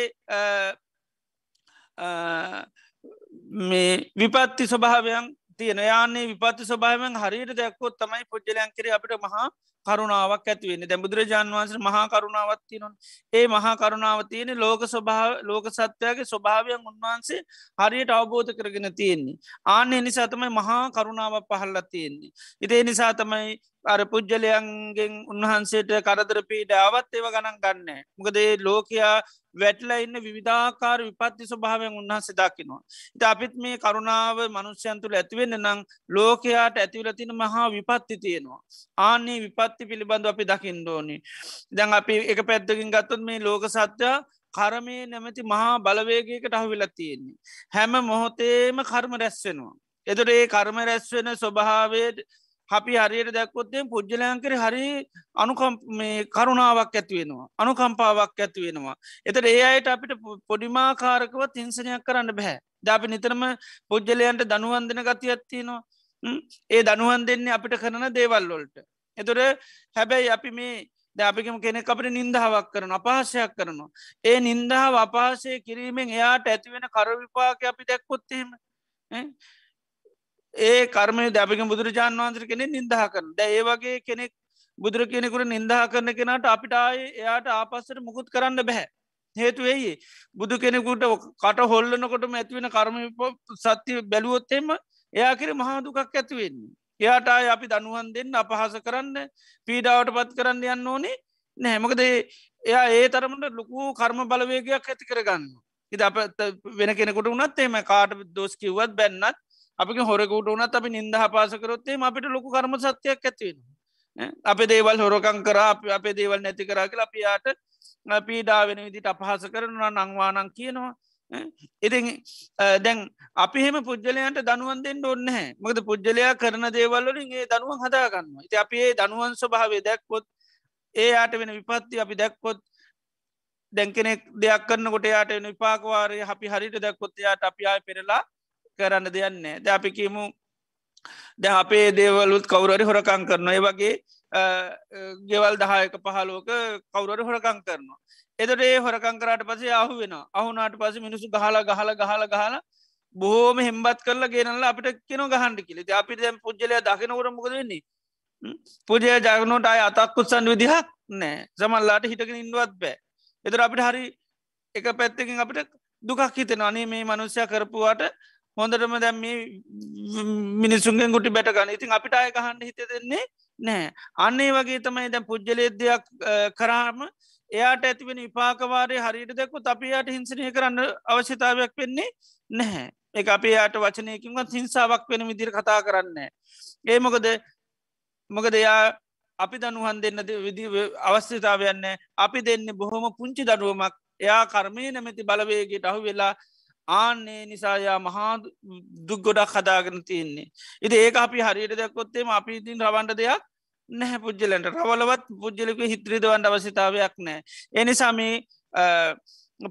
මේ විපත්ති ස්වභාවයන් තියෙන යාන්නේ විපත්ති ස්වභාවෙන් හරියට දැක්කොත් තමයි පුද්ජලයන් කෙර අපිට මහා කරුණාවක් ඇතිවෙන්නේ දැ බුදුරජාන් වන්ස මහා කරුණාවත්ති නොන් ඒ මහා කරුණාව තියෙන ලෝක ස්වභාව ලෝක සත්‍යයාගේ ස්වභාවයන් උන්වහන්සේ හරියට අවබෝධ කරගෙන තියෙන්නේ. ආන්න නිසා තමයි මහා කරුණාව පහල්ල තියෙන්නේ. ඉතේ නිසා තමයි අර පුද්ගලයන්ගෙන් උන්වහන්සේට කරදර පීඩ අවත් ඒව ගණන් ගන්න. මොකදේ ලෝකයා වැටලා ඉන්න විධාකාර විපත්ති ස්වභාවයෙන් උන්හන්සේ දකිනවා. ඉත අපිත් මේ කරුණාව මනුෂ්‍යයන්තුළ ඇතිවෙන්න නං ලෝකයාට ඇතිවලතින මහා විපත්ති තියෙනවා. ආන්නේ විපත්ති පිළිබඳ අපි දකිින් දෝනි. දැන් අපි එක පැත්තකින් ගත්තුත් මේ ලෝක සත්‍යයා කරමය නැමැති මහා බලවේගයකට අහවිලා තියෙන්නේ. හැම මොහොතේම කර්ම රැස්වෙනවා. එතුට ඒ කර්ම රැස්වෙන ස්වභාවයට අපි හරියට දැක්කොත්තේ පුද්ජලයන්කර හරි අනුකම් මේ කරුණාවක් ඇතිවෙනවා අනුකම්පාවක් ඇතිවෙනවා එතට ඒ අයට අපිට පොඩිමාකාරකවත් හිංසනයක් කරන්න බැහැ දාපි නිතරම පුද්ජලයන්ට දනුවන්දන ගති ඇත්තිනවා ඒ දනුවන් දෙන්නේ අපිට කරන දේවල්ලොල්ට එතොට හැබැයි අපි මේ දැපිකම කෙනෙක් අපට නින්දාවක් කරන අපහසයක් කරනවා. ඒ නින්දාව අපහසය කිරීමෙන් එයාට ඇතිවෙන කරවිපාක අපි දැක්කොත්තේම ඒ කර්මය දැපික බුදුරජාන් වන්සර කෙනෙ නින්දහ කරන ද ඒ වගේ කෙනෙක් බුදුර කෙනෙකුට නින්දහ කරන කෙනට අපිට ආය එයාට ආපස්සට මුකුත් කරන්න බැහැ හේතු වෙයි. බුදු කෙනෙකුට කට හොල්ලනකොටම ඇතිවෙන කර්ම සත්‍යය බැලුවොත්තෙම එයාකිර මහාදුකක් ඇතිවෙන්නේ. එයාට අපි දනුවන් දෙන්න අපහස කරන්න පීඩාවට පත් කරන්න යන්න ඕනේ නෑමකද එයා ඒ තරමට ලොකු කර්ම බලවේගයක් ඇති කරගන්න. ඉද අප වෙන කෙනෙකුට උනත් එම කාට දෝස් කිව්වත් බැන්නත් අපි හොරකුට උනත් අපි නින්ද පාසකරොත්තේ අපිට ලොකු කර්ම සත්‍යයක් ඇතිවෙන. අප දේවල් හොරකං කර අපේ දේවල් නැති කරා කියලා අපියාට පීඩා වෙන විදිට අපහස කරනවා නංවානං කියනවා ඉති දැන් අපි හෙම පුද්ගලයන්ට දනුවන් දෙන්න ඔන්න හැ මකද පුද්ගලයා කරන දේවල්ලින් ඒ දනුවන් හදාගන්න ඉති අපි ඒ දනුවන් ස්වභාවේ දැක්කොත් ඒ අට වෙන විපත්ති අපි දැක්කොත් දැන් කෙනෙක් දෙයක් කරන්නකොට යාට විපාකවාරය අපි හරිට දැක්කොත් යාට අපි ආය පෙරලා කරන්න දෙයන්නේ ද අපි කියමු ද අපේ දේවලුත් කවුරරි හොරකං කරනවා. ඒ වගේ ගෙවල් දහයක පහලෝක කවුරට හොරකං කරනවා. එතට ඒ හොරකං කරට පසේ අහු වෙන අහුනාට පස මිනිසු ගහලා ගහල ගහල ගහල බොහෝම හෙම්බත් කරලා ගෙනල්ල අපිට කෙන ගහන්ඩි කිලි අපි දැම් පුද්ජලය දකිනකට මොකද වෙන්නේ? පුජය ජගනෝට අය අතක්කුත්සන් විදිහක් නෑ. සමල්ලාට හිටගෙන ඉන්වත් බෑ. එතර අපිට හරි එක පැත්තකින් අපිට දුකක් හිතෙන අනේ මේ මනුස්්‍යය කරපුවාට හොඳටම දැම් මේ මිනිසුන්ගෙන් ගුටි බැටගන්න ඉතින් අපිට අය ගහන්ඩ හිත දෙන්නේ නෑ. අන්නේ වගේ තමයි දැ පුද්ජලේදයක් කරාම එයාට ඇතිවෙන විපාකවාරය හරියට දෙක්කු අපියට හිංසනය කරන්න අවශ්‍යතාවයක් වෙන්නේ නැහැ. එක අපේ යාට වචනයකින්වත් හිංසාවක් වෙන විදිර කතා කරන්න ඒ මොකද මොකද එයා අපි දනුවන් දෙන්න විදි අවස්්‍යතාවයන්න අපි දෙන්න බොහොම පුංචි දනුවමක් එයා කර්මය නැමැති බලවේගේට අහු වෙලා ආන්නේ නිසායා මහා දුක් ගොඩක් හදාගෙන තියන්නේ. ඉති ඒක අපි හරියට දැකොත්තේම අපි ඉතින් රවන්ඩ දෙයක් නැහැ පුද්ජලට රවලවත් පුද්ජලක හිත්‍රීදවන්ට අවසිතාවයක් නෑ. එනිසාම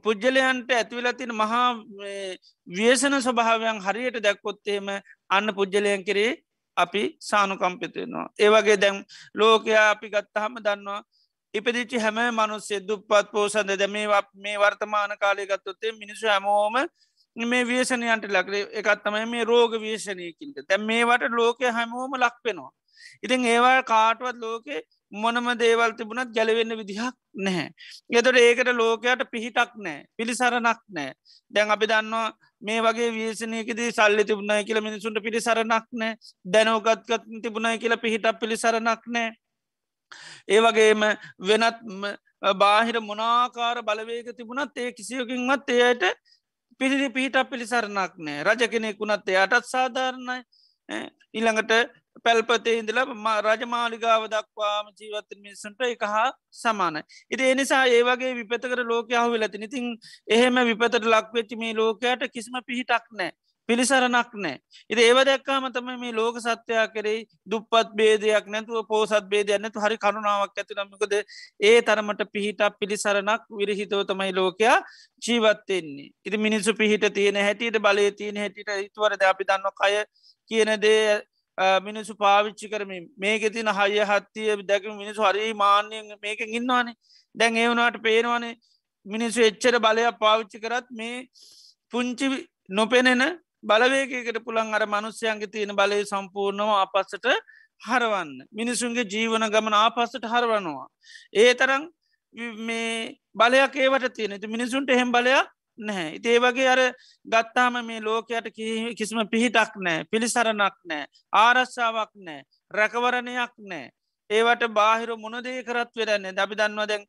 පුද්ජලයන්ට ඇතිවෙලා තින මහා ව්‍යසන ස්වභාවයන් හරියට දැක්කොත්තේම අන්න පුද්ජලයන් කරේ අපි සානුකම්පිතයනවා. ඒවගේ දැම් ලෝකයා අපි ගත්තහම දන්නවා ඉපදිච්චි හැම මනුස්සේ දුප්පත් පෝසන්ද ද මේ මේ වර්තමාන කාලය ගත්තොත්තේ මිනිසු හැමෝම මේ වේෂණයන්ට ලක්රේ එකත්තමයි මේ රෝග වේෂණයකින්ට තැම් මේවට ලෝකය හැමෝම ලක්වෙනවා. ඉතින් ඒවා කාටවත් ලෝකෙ මොනම දේවල් තිබුණත් ගැලවෙන්න විදිහක් නැහැ. එතට ඒකට ලෝකයට පිහිටක් නෑ පිළිසරනක් නෑ. දැන් අපි දන්නවා මේ වගේ වේශනයකෙදී සල්ලි තිබුණයි කියල මිනිසුන්ට පිළිසරනක් නෑ දැනෝගත්ගත් තිබුණයි කියලා පිහිටක් පිළිසරනක් නෑ. ඒ වගේම වෙනත් බාහිර මොනාකාර බලවේක තිබුණත් ඒ කිසියකින්වත් එයට පිරිදි පිහිටක් පිළිසරනක් නෑ රජ කෙනෙකුුණත් එයටත් සාධාරණයි ඊළඟට පැල්පතේ ඉඳල රජමාලිගාව දක්වාම ජීවත මිනිසුන්ට එක හා සමානයි. ඉති එනිසා ඒ වගේ විපතකර ලෝක අහු වෙලති ඉතින් එහෙම විපතට ලක්වෙච්චි මේ ලෝකයට කිසිම පිහිටක් නෑ. පිළිසරනක් නෑ. ඉති ඒව දැක්කාම තම මේ ලෝක සත්‍යයා කරෙයි දුප්පත් බේදයක් නැතුව පෝසත් බේදයක් නැතු හරි කරුණාවක් ඇතිනමකද ඒ තරමට පිහිටක් පිළිසරනක් විරහිතව තමයි ලෝකයා ජීවත්තෙන්නේ. ඉති මිනිස්සු පිහිට තියෙන හැටියට බලය තියෙන හැටිට ඉතුවරද අපි දන්න කය කියන දේ මිනිසු පාවිච්චි කරමින් මේක තින හය හත්තිය දැක මිනිසු හරි මාන්‍යයෙන් මේක ඉන්නවානේ දැන් ඒවුණට පේනවානේ මිනිස්සු එච්චර බලයක් පාවිච්චි කරත් මේ පුංචි නොපෙනෙන බලවේකකට පුළන් අර මනුස්්‍යයන්ගේ තියෙන බලය සම්පූර්ණව අපස්සට හරවන්න. මිනිසුන්ගේ ජීවන ගමන ආපස්සට හරවනවා. ඒ තරම් මේ බලයක් ඒවට තියෙන. මිනිසුන්ට එහෙම බලයක් නැහැ. ඉතිේ වගේ අර ගත්තාම මේ ලෝකයට කිසිම පිහිටක් නෑ පිළිසරණක් නෑ ආරස්සාාවක් නෑ රැකවරණයක් නෑ ඒවට බාහිර මොනදේ කරත් වෙරන්නේ දබි දන්නවා දැන්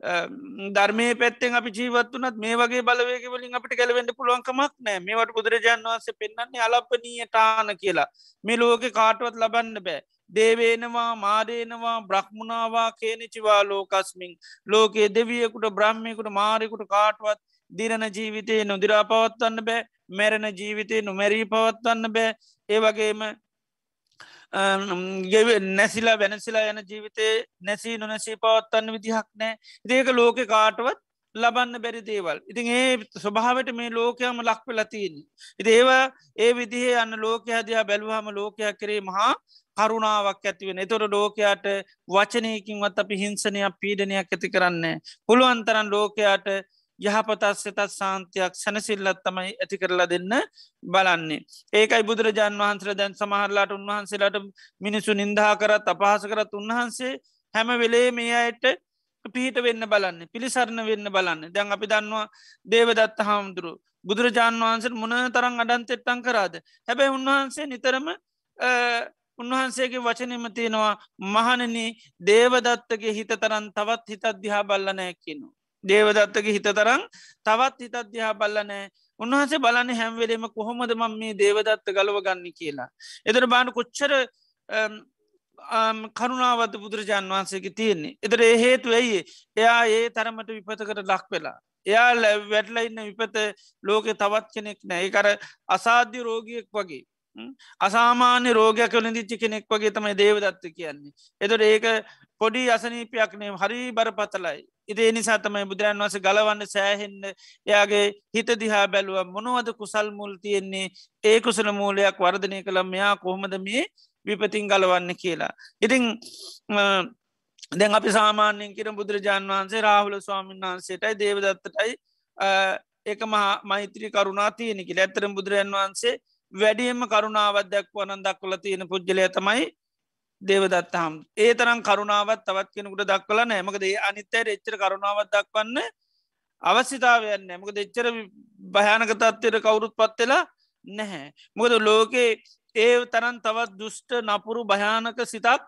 ධර්මය පැත්තෙන් අපි ජීවත්වනත් මේ වගේ බලවේක වලින් අපට ගැලවෙන්ට පුළුවන්කමක් නෑ මේවට බුදුරජාන් වන්සේ පෙන්න්නන්නේ අලපනීය ටාන කියලා. මේ ලෝක කාටුවත් ලබන්න බෑ. දේවේනවා මාදේනවා බ්‍රහ්මුණවා කේනිචිවා ලෝකස්මින් ලෝකයේ දෙවියකුට බ්‍රහ්මයකුට මාරෙකුට කාටුවත් දිරණ ජීවිතය නොදිරා පවත්වන්න බෑ. මැරණ ජීවිතය නොමැරී පවත්වන්න බෑ. ඒ වගේම නැසිලා වෙනසිලා යන ජීවිතේ නැසී නොනැසී පවත්වන්න විදිහක් නෑ. ඒක ලෝක කාටවත් ලබන්න බැරි දේවල්. ඉතින් ඒ ස්වභාවට මේ ලෝකයම ලක්ව ලතින් ඉති ඒවා ඒ විදිහේ අන්න ලෝක හදයා බැලුවහම ලෝකයක් කරේ මහා කරුණාවක් ඇතිවෙන එතොට ලෝකයාට වචනයකින්වත් අපි හිංසනයක් පීඩනයක් ඇති කරන්න පුළුවන්තරන් ලෝකයාට යහපතත් සතත් සාන්තියක් සැනසිල්ලත් තමයි ඇති කරලා දෙන්න බලන්නේ. ඒකයි බුදුරජාන් වහන්සර දැන් සමහරලාට උන්වහන්සේලාට මිනිසු නින්දා කරත් අපහස කරත් උන්වහන්සේ හැම වෙලේ මේ අයට පිහිට වෙන්න බලන්න පිළිසරණ වෙන්න බලන්න. දැන් අපි දන්නවා දේවදත්ත හාමුදුරු බුදුරජාණන් වහන්සේ මොන තරං අඩන්තෙට්ටන් කරාද? හැබැයි උන්වහන්සේ නිතරම උන්වහන්සේගේ වචනම තියෙනවා මහනන දේවදත්තගේ හිත තරන් තවත් හිතත් දිහා බල්ලනෑ කියනු. දේවදත්තගේ හිත තරං තවත් හිතත් දිහා බල්ලනෑ උන්වහසේ බලන්න හැම්වෙලේම කොහොමද මම මේ දේවදත්ත ගලව ගන්න කියලා. එදර බාන කොච්චර කරුණාවත බුදුරජාන් වහන්සේගේ තියෙන්නේ. එතර ඒ හේතු ඇයි එයා ඒ තරමට විපතකට ලක් වෙලා. එයා වැටල ඉන්න විපත ලෝකෙ තවත් කෙනෙක් නෑ ඒකර අසාධ්‍ය රෝගියෙක් වගේ. අසාමාන්‍ය රෝගයක් වලින්දිච්චි කෙනෙක් වගේ තමයි දේවදත්ත කියන්නේ. එතොට ඒක පොඩි අසනීපයක්නේ හරි බරපතලයි. ඉදේ නිසා තමයි බුදුරන් වස ගලවන්න සෑහෙන්න එයාගේ හිත දිහා බැලුව මොනවද කුසල් මුල් තියෙන්නේ ඒ කුසල මූලයක් වර්ධනය කළම් මෙයා කොහොමද මේ විපතින් ගලවන්න කියලා. ඉතිං දැන් අපි සාමාන්‍යයෙන් කිර බුදුරජාන් වහන්සේ රාහුල ස්වාමීන් වහන්සේටයි දේවදත්තටයි ඒක මහා මෛත්‍රී කරුණා තියනෙකි ඇත්තරම් බුදුරජන් වහන්සේ වැඩියම කරුණාවත් දැක්වනන් දක්වල තියෙන පුද්ගලය තමයි දේවදත්තහම් ඒ තරම් කරුණාවත් තවත් කෙනෙකුට දක්වල නෑමකද ඒ අනිත්තයට එච්චර කරුණාවත් දක්වන්න අවස්්‍යතාවයන්න ඇමක දෙච්චර භයානක තත්වයට කවුරුත් පත්වෙලා නැහැ. මොකද ලෝකේ ඒ තරන් තවත් දුෂ්ට නපුරු භයානක සිතක්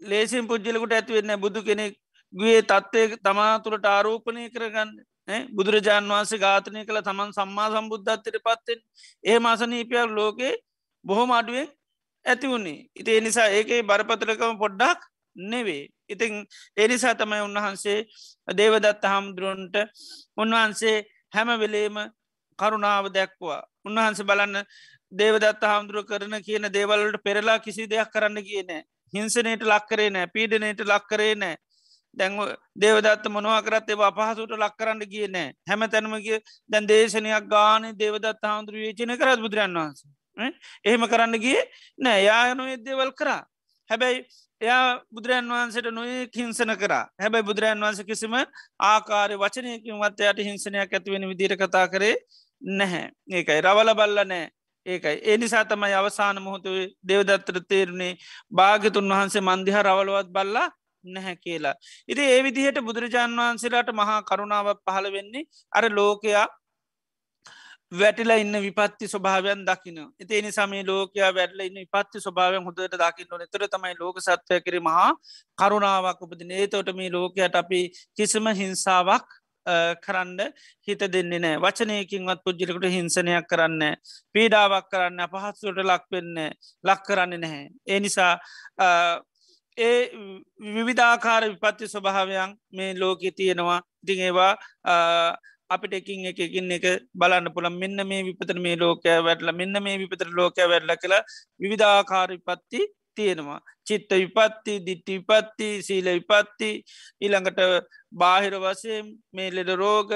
ලේසින් පුද්ජලකුට ඇතිවෙන්න බුදු කෙනෙක් ගුවේ තත්වය තමා තුළට ආරෝපනය කරගන්න බුදුරජාන් වහන්සේ ඝාතනය කළ තමන් සම්මා සම්බුද්ධත්තයට පත්තෙන් ඒ මාසනීපයක් ලෝකේ බොහොම අඩුවෙන් ඇති වුණේ. ඉති නිසා ඒකේ බරපතරකම පොඩ්ඩක් නෙවේ ඉතිං එනිසා තමයි උන්වහන්සේ දේවදත්ත හාමුදුරුවන්ට උන්වහන්සේ හැම වෙලේම කරුණාව දැක්වා උන්වහන්ස බලන්න දේවදත්ත හාමුදුරුව කරන කියන දේවල්ලට පෙරලා කිසි දෙයක් කරන්න කියන හිංසනයට ලක්කරේ නෑ පීඩනයට ලක්කරේ නෑ. දැන් දේවදත්ත මොනවා කරත් ඒවා අපහසුට ලක් කරන්න කිය නෑ. හැම තැනමගේ දැන් දේශනයක් ගාන දේවදත් හාමුදුර වේචන කරත් බුදුරන් වහන්ස? එහෙම කරන්න ගිය නෑ. යායනොය දේවල් කරා. හැබැයි එයා බුදුරන් වහන්සට නොය හිංසන කර. හැබැයි බුදුරන් වහන්ස කිසිම ආකාරය වචනයකින් වත්තයට හිංසනයක් ඇතිවෙන විදිර කතා කරේ නැහැ. ඒකයි. රවල බල්ල නෑ. ඒකයි. ඒ නිසා තමයි අවසාන මොහොතුවේ දෙවදත්තර තේරුණේ භාගතුන් වහන්සේ මන්දිහ රවලවත් බල්ලා නැහැ කියලා. ඉති ඒ විදිහට බුදුරජාණන් වහන්සේලාට මහා කරුණාව පහළ වෙන්නේ අර ලෝකයා වැටිලා ඉන්න විපත්ති ස්වභාවයන් දකින. එතේ නිසාමේ ලෝකයා වැටල ඉන්න පත්ති ස්වභාවය හොඳට දකින්න නතර තමයි ලෝක සත්වය කර මහා කරුණාවක් උපදින ඒතෝට මේ ලෝකයට අපි කිසිම හිංසාවක් කරන්න හිත දෙන්නේ නෑ වචනයකින්වත් පුද්ජිලකට හිංසනයක් කරන්න පීඩාවක් කරන්න අපහත්සුට ලක් වෙන්න ලක් කරන්න නැහැ. ඒ නිසා ඒ විවිධාකාර විපත්ති ස්වභාවයන් මේ ලෝකෙ තියෙනවා. ඉතිං ඒවා අපිට එකින් එකකින් එක බලන්න පුළන් මෙන්න මේ විපතර මේ ලෝකය වැටල මෙන්න මේ විපතර ලෝකය වැඩල කළ විවිධාකාර විපත්ති තියෙනවා. චිත්ත විපත්ති දිට්ටි විපත්ති සීල විපත්ති ඊළඟට බාහිර වසයෙන් මේ ලෙඩ රෝග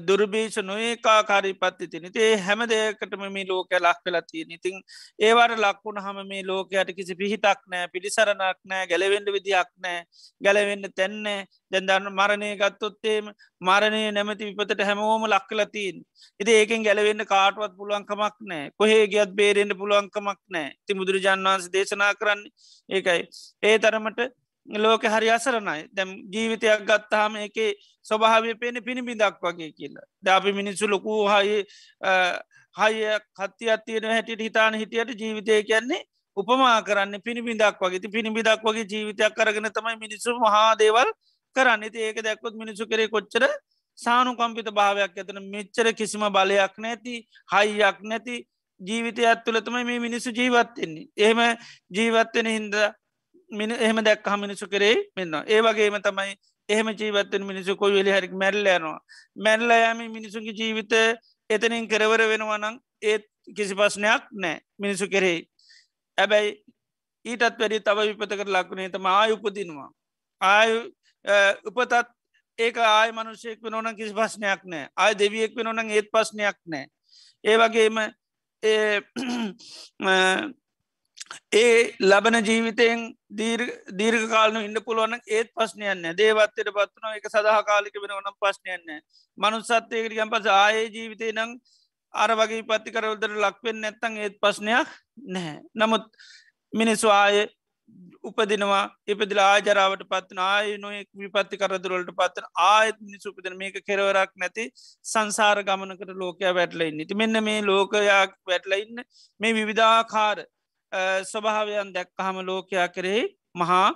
දුර්භීෂ නොඒකාකාරී පත්ති තින ඒ හැම දෙයකටම මේ ලෝක ලක් කලා තියෙන ඉතින් ඒවට ලක්වුණ හම මේ ලෝකයට කිසි පිහිටක් නෑ පිළිසරණක් නෑ ගැලවෙන්ඩ විදියක් නෑ ගැලවෙන්න තැන්නේ. දැන්දන්න මරණය ගත්තොත්තේම මරණය නැමති විපතට හැමෝම ලක්කලතින් ඉති ඒකෙන් ගැලවෙන්න කාටවත් පුළුවන්කමක් නෑ කොහේ ගියත් බේරෙන්ට පුළුවන්කමක් නෑ ති බුදුරජාන් වන්ස දේශනා කරන්න. ඒකයි. ඒ තරමට ලෝක හරි අසරණයි. දැම් ජීවිතයක් ගත්තාහම එක ස්වභාවය පේන පිණිබිදක් වගේ කියලා. ද අපි මිනිස්සු ලොකු හයි හය කත්ති අත්තියෙන හැටියට හිතාන හිටියට ජීවිතය කියන්නේ උපමා කරන්න පිණිබිදක් වගේ. පිණිබිදක් වගේ ජීවිතයක් කරගෙන තමයි මිනිස්සු මහාදේවල් කරන්න. ඉති ඒක දැක්කොත් මිනිසු කරේ කොච්චර සානු කම්පිත භාවයක් ඇතන මෙච්චර කිසිම බලයක් නැති හයියක් නැති ජීවිතය ඇත්තුලතම මේ මිනිස්සු ජීවත්වෙන්නේ එහෙම ජීවත්වෙන හින්ද මිනි එහෙම දැක් හමිනිසු කරේ මෙන්න ඒ වගේම තමයි එහෙම ජීවත්තෙන් මිනිසු කොයි වෙලි හරි මැල්ල යනවා. මැල්ල යම මිනිසුගේ ජීවිත එතනින් කරවර වෙනවනං ඒත් කිසි පස්්නයක් නෑ මිනිසු කෙරෙහි. ඇබැයි ඊටත් වැඩි තව විපතකට ලක්ුණේ තම ආය උපදිනවා. ආයු උපතත් ඒක ආය මනුෂයෙක් වෙනවන කිසි පස්්නයක් නෑ ආය දෙවියෙක් වෙනවන ඒත් පස්්නයක් නෑ ඒ වගේම ඒ ලබන ජීවිතයෙන් දීර්ඝ කාලන ඉන්න පුළුවන් ඒත් පස්්නයන්න දේවත්තයට පත්වන එක සඳහා කාලික වෙනවනම් පස්්නයන්න මනුස්සත්තයකට ගම් පස ආයේ ජීවිතය නං අර වගේ පත්ති කරවදර ලක්වෙන් නැත්තං ඒත් පස්්නයක් නැහැ නමුත් මිනිස්සු ආය උපදිනවා ඉපදිල ආජරාවට පත්න ආය නොයෙක් විපත්ති කරදුරලට පත්වන ආයත් මිනිසුපදන මේක කෙරවරක් නැති සංසාර ගමනකට ලෝකයා වැටලයින්න ති මෙන්න මේ ලෝකයක් වැටලඉන්න මේ විවිධාකාර ස්වභාවයන් දැක්කහම ලෝකයා කරෙහි මහා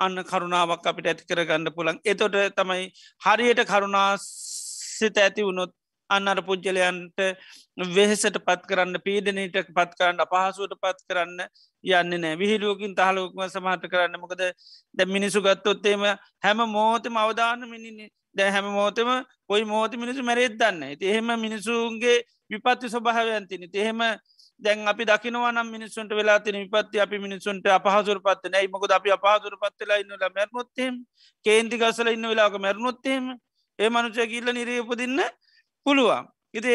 අන්න කරුණාවක් අපිට ඇති කරගන්න පුළන් එතොට තමයි හරියට කරුණා සිත ඇති වුණොත් අන්නර පුද්ගලයන්ට වෙහෙසට පත් කරන්න පීඩනීට පත් කරන්න අපහසුවට පත් කරන්න යන්න නෑ. විහිලුවකින් තහලුක්ම සමහට කරන්න. මොකද දැ මිනිසු ගත්තොත්තේම හැම මෝතම අවධාන මිනින්නේ. දැ හැම මෝතම කොයි මෝත මිනිසු මැරෙත් දන්න ඇති එහෙම මිනිසුන්ගේ විපත්ති ස්වභාවයන්තිනි එහෙම දැන් අපි දකිනවනම් මිනිසුන්ට වෙලා තින විපත්ති අපි මිනිසුන්ට අපහසුර පත්ත නයි මොකද අපි අපහසුර පත්වෙලා ඉන්නල මැරනොත්තේම කේන්ති ගසල ඉන්න වෙලාක මැරනොත්තේම ඒ මනුචය කිල්ල නිරයපදින්න පුළුවන්. ඉති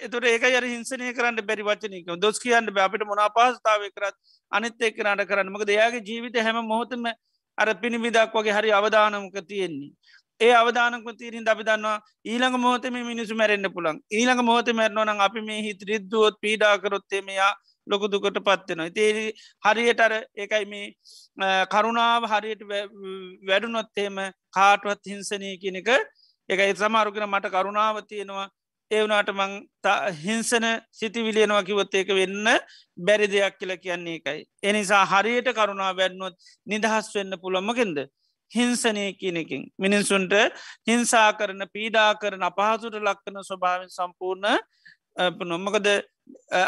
එතුට ඒක ය හිංසනය කරන්න බැරි වචනක දොස් කියන්න අපිට මොනා පහස්ථාව කරත් අනිත් එක්කනට කරන්න. මක දෙයාගේ ජීවිත හැම මොහොතම අර පිණිවිදක් වගේ හරි අවධානමක තියෙන්නේ. ඒ අවධානක තීරින් අපි දන්නවා ඊළඟ මොහතම මිනිසු මැරෙන්න්න පුළන් ඊළඟ මොහත මැරනවන අපි මේ හිත රිද්දුවොත් පීඩාකරොත්තේ මෙයා ලොකු දුකට පත්වෙනවා තේ හරියට අර ඒකයි මේ කරුණාව හරියට වැඩුනොත්තේම කාටවත් හිංසනය කියනක එකයි සමාරුගෙන මට කරුණාව තියෙනවා ඒවනාට මං හිංසන සිතිවිලියනවා කිවොත් ඒක වෙන්න බැරි දෙයක් කියල කියන්නේ එකයි. එනිසා හරියට කරුණා වැඩනොත් නිදහස් වෙන්න පුළොමකින්ද. හිංසනය කියනකින් මිනිස්සුන්ට හිංසා කරන පීඩා කරන අපහසුට ලක්කන ස්වභාවෙන් සම්පූර්ණ නොම්මකද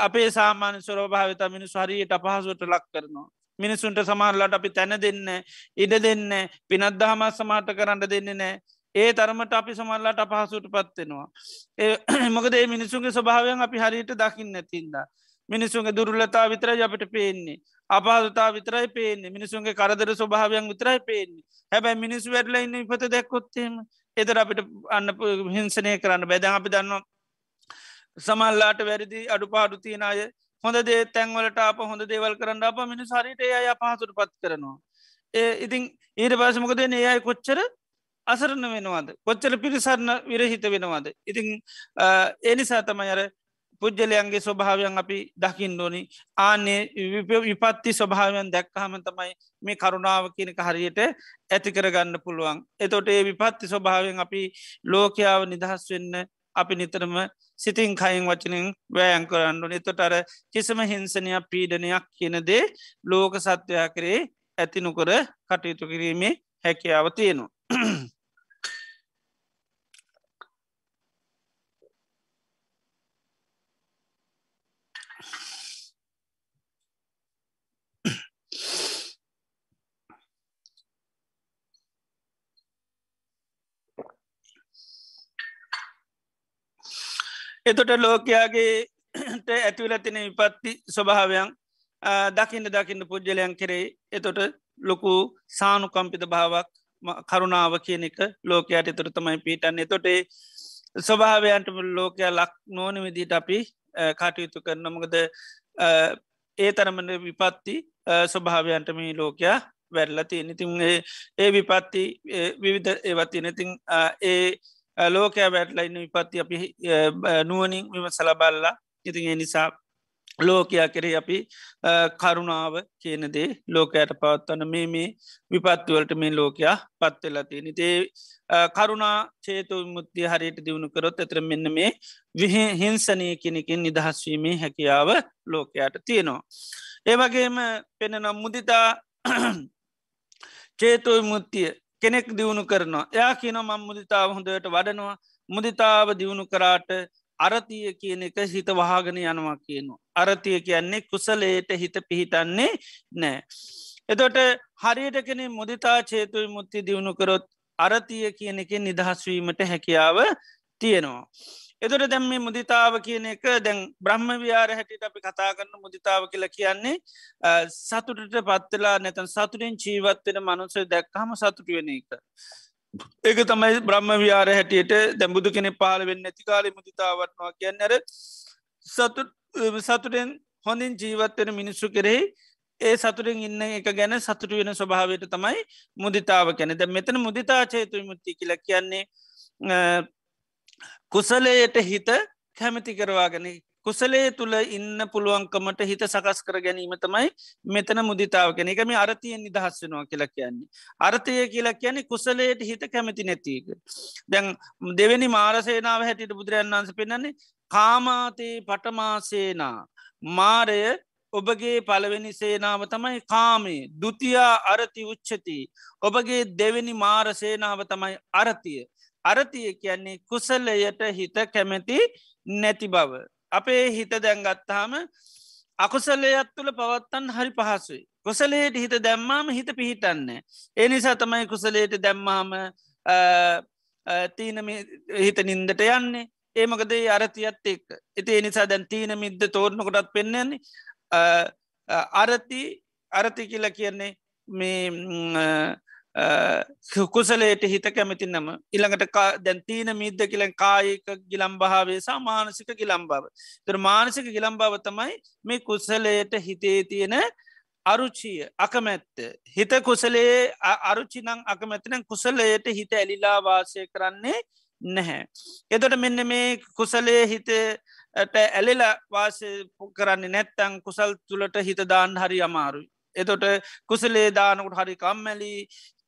අපේ සාමාන්‍ය ස්වරභාවිත මිනිස් හරියට අපහසුවට ලක් කරනවා. මිනිසුන්ට සමාරලට අපි තැන දෙන්න ඉඩ දෙන්න පිනත් දහමත් සමාට කරන්න දෙන්න නෑ ඒ තරමට අපි සමල්ලාට අපහසුට පත්වෙනවා. ඒ මොකද ඒ මිනිසුන්ගේ ස්වභාවයන් අපි හරියට දකින්න නැතින්ද. මිනිසුන්ගේ දුරලතා විතරයි අපිට පේන්නේ. අපාදතා විතරයි පේන්නේ මිනිසුන්ගේ කරදර ස්වභාවයන් විතරයි පේන්නේ හැබැයි මිනිස් වැඩල ඉන්න ඉපත දැක්කොත්තේම එතර අපිට අන්න හිංසනය කරන්න බැදැ අපි දන්නවා සමල්ලාට වැරදි අඩු පාඩු තියන අය හොඳ දේ තැන්වලට අප හොඳ දේවල් කරන්න අප මිනිස් හරිට අය පහසුට පත් කරනවා. ඒ ඉතින් ඊට පසමකද ඒ අයි කොච්චර අසරණ වෙනවාද? කොච්චර පිරිසරණ විරහිත වෙනවාද? ඉතිං එනිසා තමයි අර පුද්ගලයන්ගේ ස්වභාවයන් අපි දකිින් ඕනි. ආනේ විපත්ති ස්වභාවයන් දැක්කහම තමයි මේ කරුණාව කියනක හරියට ඇති කරගන්න පුළුවන්. එතොට ඒ විපත්ති ස්වභාවයෙන් අපි ලෝකයාව නිදහස් වෙන්න අපි නිතරම සිතින් කයින් වචනින් වෑයන් කරන්න එතොට අර කිසම හිංසනයක් පීඩනයක් කියනදේ ලෝක සත්වයා කරේ ඇති නොකර කටයුතු කිරීමේ හැකියාව තියෙනවා. එතොට ලෝකයාගේ ඇතිවල තින විපත්ති ස්වභාවයන් දකින්න දකින්න පුද්ජලයන් කරේ එතොට ලොකු සානුකම්පිත භාවක් කරුණාව කියන එක ලෝකයට එතුර තමයි පිටන්න එතොටේ ස්වභාවයන්ට ලෝකයා ලක් නෝන විදිට අපි කටයුතු කරන මොකද ඒ තරමට විපත්ති ස්වභාවයන්ටම ලෝකයා වැඩලති නිතින් ඒ විපත්ති විවිධ ඒවත්ති නතින් ඒ ලෝකෑ වැටලයින්න විපත්ති අපි නුවනින් විම සලබල්ලා ඉතින් නිසා ලෝකයා කෙරේ අපි කරුණාව කියනදේ ලෝකයට පවත්වන මේ මේ විපත්තුවලට මේ ලෝකයා පත්වෙලති නිතේ කරුණා චේතු මුත්තිය හරියට දියුණු කරොත් ඇතර මෙන්න මේ විහ හිංසනය කෙනකින් නිදහස්වීමේ හැකියාව ලෝකයට තියෙනවා. ඒවගේම පෙනෙනම් මුදිතා චේතුව මුත්තිය කෙනෙක් දියුණු කරනවා එයා කියන මං මුදිතාව හොඳට වඩනවා මුදිතාව දියුණු කරාට අරතිය කියන එක හිත වහාගෙන යනවා කියනවා. අරතිය කියන්නේ කුසලේට හිත පිහිටන්නේ නෑ. එතොට හරියට කෙනෙ මුදිතා චේතුයි මුත්ති දියුණු කරොත් අරතිය කියන එක නිදහස්වීමට හැකියාව තියෙනවා. එතුට දැම් මේ මුදිතාව කියන එක දැන් බ්‍රහ්ම වියාර හැටිට අපි කතා කරන්න මුදිතාව කියලා කියන්නේ සතුටට පත්වෙලා නැතන් සතුරෙන් ජීවත්වෙන මනුසය දැක්කහම සතුටුවෙන එක. ඒක තමයි බ්‍රහ්ම වියාර හැටියට දැම්බුදු කෙනෙ පාල වෙන්න ඇතිකාල මුදිතාවටනවා කියන්නර සතු සතුරෙන් හොඳින් ජීවත්වෙන මිනිස්සු කෙරෙහි ඒ සතුරෙන් ඉන්න එක ගැන සතුට වෙන ස්වභාවයට තමයි මුදිතාව කැනෙ ද මෙතන මුදිතාචේතුයි මුත්ති කියලා කියන්නේ කුසලයට හිත කැමති කරවාගෙන කුසලේ තුළ ඉන්න පුළුවන්කමට හිත සකස් කර ගැනීම තමයි මෙතන මුදිතාව කෙන එකම අරතියෙන් නිදහස් වෙනවා කියලා කියන්නේ. අර්ථය කියලා කියන්නේ කුසලයට හිත කැමති නැතික. දැන් දෙවැනි මාරසේනාව හැටියට බුදුරන් වන්ස පෙන්න්නේ කාමාතේ පටමාසේනා මාරය ඔබගේ පළවෙනි සේනාව තමයි කාමේ දුතියා අරති උච්චති. ඔබගේ දෙවැනි මාර සේනාව තමයි අරතිය. අරතිය කියන්නේ කුසල්ලයට හිත කැමැති නැති බව. අපේ හිත දැන්ගත්තාම අකුසලයක් තුළ පවත්තන් හරි පහසුයි. කුසලයට හිත දැම්මාම හිත පිහිටන්න. ඒ නිසා තමයි කුසලයට දැම්මාම තීන හිත නින්දට යන්නේ. ඒමකද අරතියත් එක් එති නිසා දැන් තීන මිද්ද තෝරණකොටත් පෙන්න්නන්නේ අරති අරති කියල කියන්නේ මේ කුසලේට හිත කැමති නම ඉළඟට දැන් තීන මිද්ද කියලෙන් කායක ගිලම්භාවේ සාමානසික ගිලම්භාව තර මානසික ගිලම්භාව තමයි මේ කුසලයට හිතේ තියෙන අරුචිය අකමැත්ත හිත කුසලේ අරුචිනං අකමැතින කුසලයට හිත ඇලිලා වාසය කරන්නේ නැහැ. එතොට මෙන්න මේ කුසලේ හිතට ඇලෙලා වාසය කරන්නේ නැත්තං කුසල් තුළට හිත දාන්න හරි අමාරුයි. එතොට කුසලේ දානකුට හරි කම්මැලි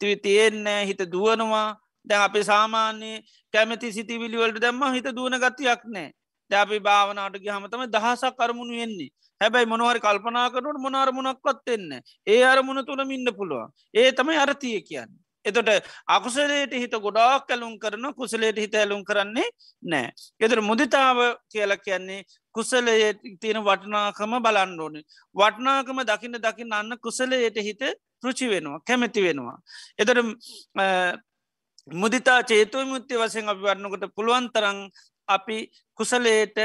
තිවි තියෙන්නේ හිත දුවනවා. දැන් අපි සාමාන්‍යයේ කැමති සිතිවිලිවලට දැම්ම හිත දුවන ගතියක් නෑ. දැපි භාවනාට ගහමතම දහසක් කරමුණු වෙන්නේ. හැබැයි මොනවහරි කල්පනා කරනට මොනරමුණක්වත් එන්න ඒ අරමුණ තුළ ඉන්න පුළුවන්. ඒ තමයි අරතිය කියන්න. එතොට අකුසලයට හිත ගොඩාක් කැලුම් කරන කුසලයට හිත ඇලුම් කරන්නේ නෑ. එතර මුදිතාව කියල කියන්නේ කුසලයේ තියෙන වටනාකම බලන්න ඕනේ. වටනාකම දකින්න දකින්න අන්න කුසලයට හිත පෘචි වෙනවා කැමැති වෙනවා. එතට මුදිතා චේතුව මුත්‍ය වසයෙන් අපි වරන්නකොට පුළුවන්තරං අපි කුසලේට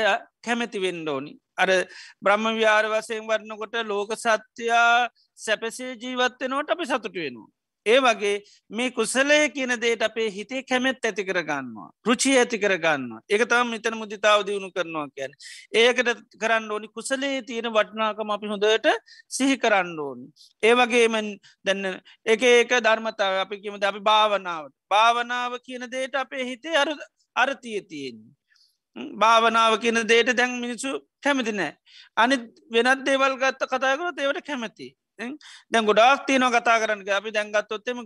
කැමැති වෙන්ඩෝනි. අර බ්‍රහ්ම ව්‍යාර වසයෙන් වරන්නකොට ලෝක සත්‍යයා සැපසේ ජීවත්වෙනවට අපි සතුට වෙනවා. ඒ වගේ මේ කුසලය කියන දේට අපේ හිතේ කැමැත් ඇති කරගන්නවා. රුචි ඇති කරගන්න. එක තම මෙතන මුදිතාව දියුණු කරනවා කියැන. ඒකට කරන්න ඕනි කුසලේ තියෙන වටනාකම අපි හොඳට සිහි කරන්න ඕනි. ඒ වගේම දැන්න එක ඒක ධර්මතාව අපි කියමද අපි භාවනාවට. භාවනාව කියන දේට අපේ හිතේ අර අරතිය තියෙන්නේ. භාවනාව කියන දේට දැන් මිනිසු කැමති නෑ. අනි වෙනත් දේවල් ගත්ත කතාකරත් ඒවට කැමති. දැන් ගොඩාක් තියන කතා කරන්න. අපි දැන්ගත්තොත්තෙම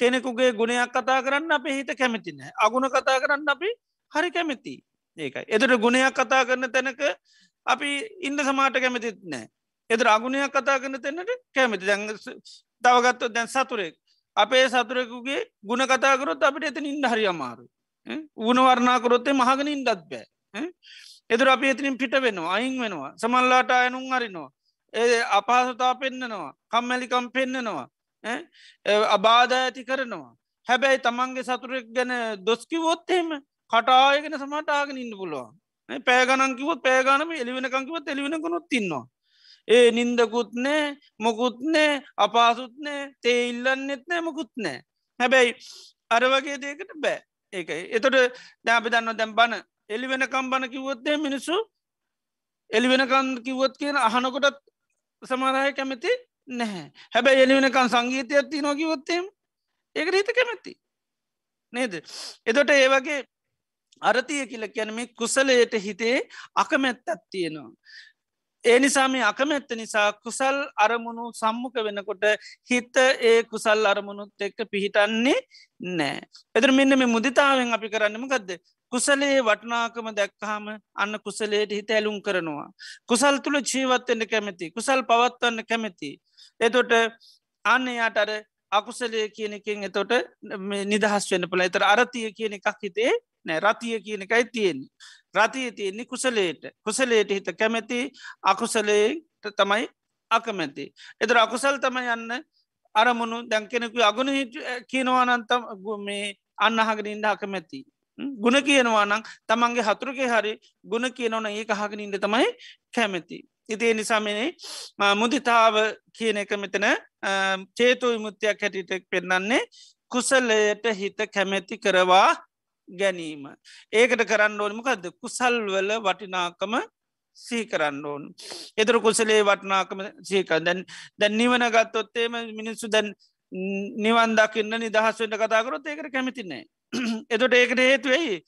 කෙනෙකුගේ ගුණයක් කතා කරන්න අප හිත කැමතින අගුණ කතා කරන්න අපි හරි කැමති. ඒකයි. එතට ගුණයක් කතා කරන තැනක අපි ඉන්න සමාට කැමතිත් නෑ එතර අගුණයක් කතා කරන තැනට කැමති. දැන් තවගත්තො දැන් සතුරෙක්. අපේ සතුරෙකුගේ ගුණ කතාකරොත් අපිට එතන ඉන්න හරි අමාරු උුණ වර්ණාකරොත්තේ මහගෙන ඉන්ඩත් බෑ. එතුර අපි එතිනින් පිට වෙනවා අයින් වෙනවා. සමල්ලාට අයනුම් අරිනවා. ඒ අපහසතා පෙන්න්නනවා කම්මැලිකම් පෙන්න්නනවා අබාධ ඇති කරනවා. හැබැයි තමන්ගේ සතුරෙක් ගැන දොස්කිවොත්තෙම කටායගෙන සමටාගෙන ඉන්න පුළුවන්. පෑගනංකිවත් පෑගනම එලිවෙනකංකිවත් එලිවෙනකුණොත් තින්නවා ඒ නින්දකුත්නෑ මොකුත්නෑ අපාසුත්නෑ තේ ඉල්ලන්නෙත් නෑ මොකුත්නෑ හැබැයි අර වගේ දේකට බෑ. ඒකයි එතොට දැපි දන්න දැම් බන එලිවෙන කම්බන කිවොත්තේ මිනිස්සු එලිවෙනකන් කිවොත් කියන අහනකොටත් සමරය කැමති නැහැ. හැබැයි එලිවෙනකන් සංගීතය ඇත්ති නොකිවොත්තේම ඒකට හිත කැමැති. නේද? එතොට ඒවගේ අරතිය කියල කියැනම කුසලයට හිතේ අකමැත්තත් තියෙනවා. ඒ නිසා මේ අකමැත්ත නිසා කුසල් අරමුණු සම්මුඛ වෙනකොට හිත ඒ කුසල් අරමුණුත් එක්ක පිහිටන්නේ නෑ එතර මෙන්න මේ මුදිතාවෙන් අපි කරන්නම ගදද කුසලේ වටනාකම දැක්කාම අන්න කුසලේට හිත ඇලුම් කරනවා. කුසල් තුළ ජීවත්වෙන්න කැමැති කුසල් පවත්වන්න කැමැති. එතොට අන්න යාට අර අකුසලය කියන එකෙන් එතොට නිදහස් වන්න පළ එතර අරතිය කියන එකක් හිතේ නෑ රතිය කියන එකයි තියෙන්නේ. රතිය තියෙන්නේ කුසලේට කුසලේට හිත කැමැති අකුසලයට තමයි අකමැති. එතර අකුසල් තම යන්න අරමුණු දැංකෙනෙකු අගුණ කියනවානන්තම් මේ අන්නහගෙන ඉන්න අකමැති. ගුණ කියනවා නම් තමන්ගේ හතුරගේ හරි ගුණ කියනවන ඒ අහගෙන ඉන්න තමයි කැමැති. ඉතිේ නිසාමනේ මුදිතාව කියන එක මෙතන චේතු විමුත්තියක් හැටිටෙක් පෙන්න්නන්නේ කුසල්ලයට හිත කැමැති කරවා ගැනීම. ඒකට කරන්න ඕනමකද කුසල්වල වටිනාකම සී කරන්න ඕන්. එතර කුසලේ වටනාකම සීක දැන් දැන් නිවන ගත්තොත්තේම මිනිස්සු දැන් නිවන් දකින්න නිදහස්වෙන්ට කතාකරොත් ඒකට කැමතින්නේ. එතොට ඒකට හේතුවෙයි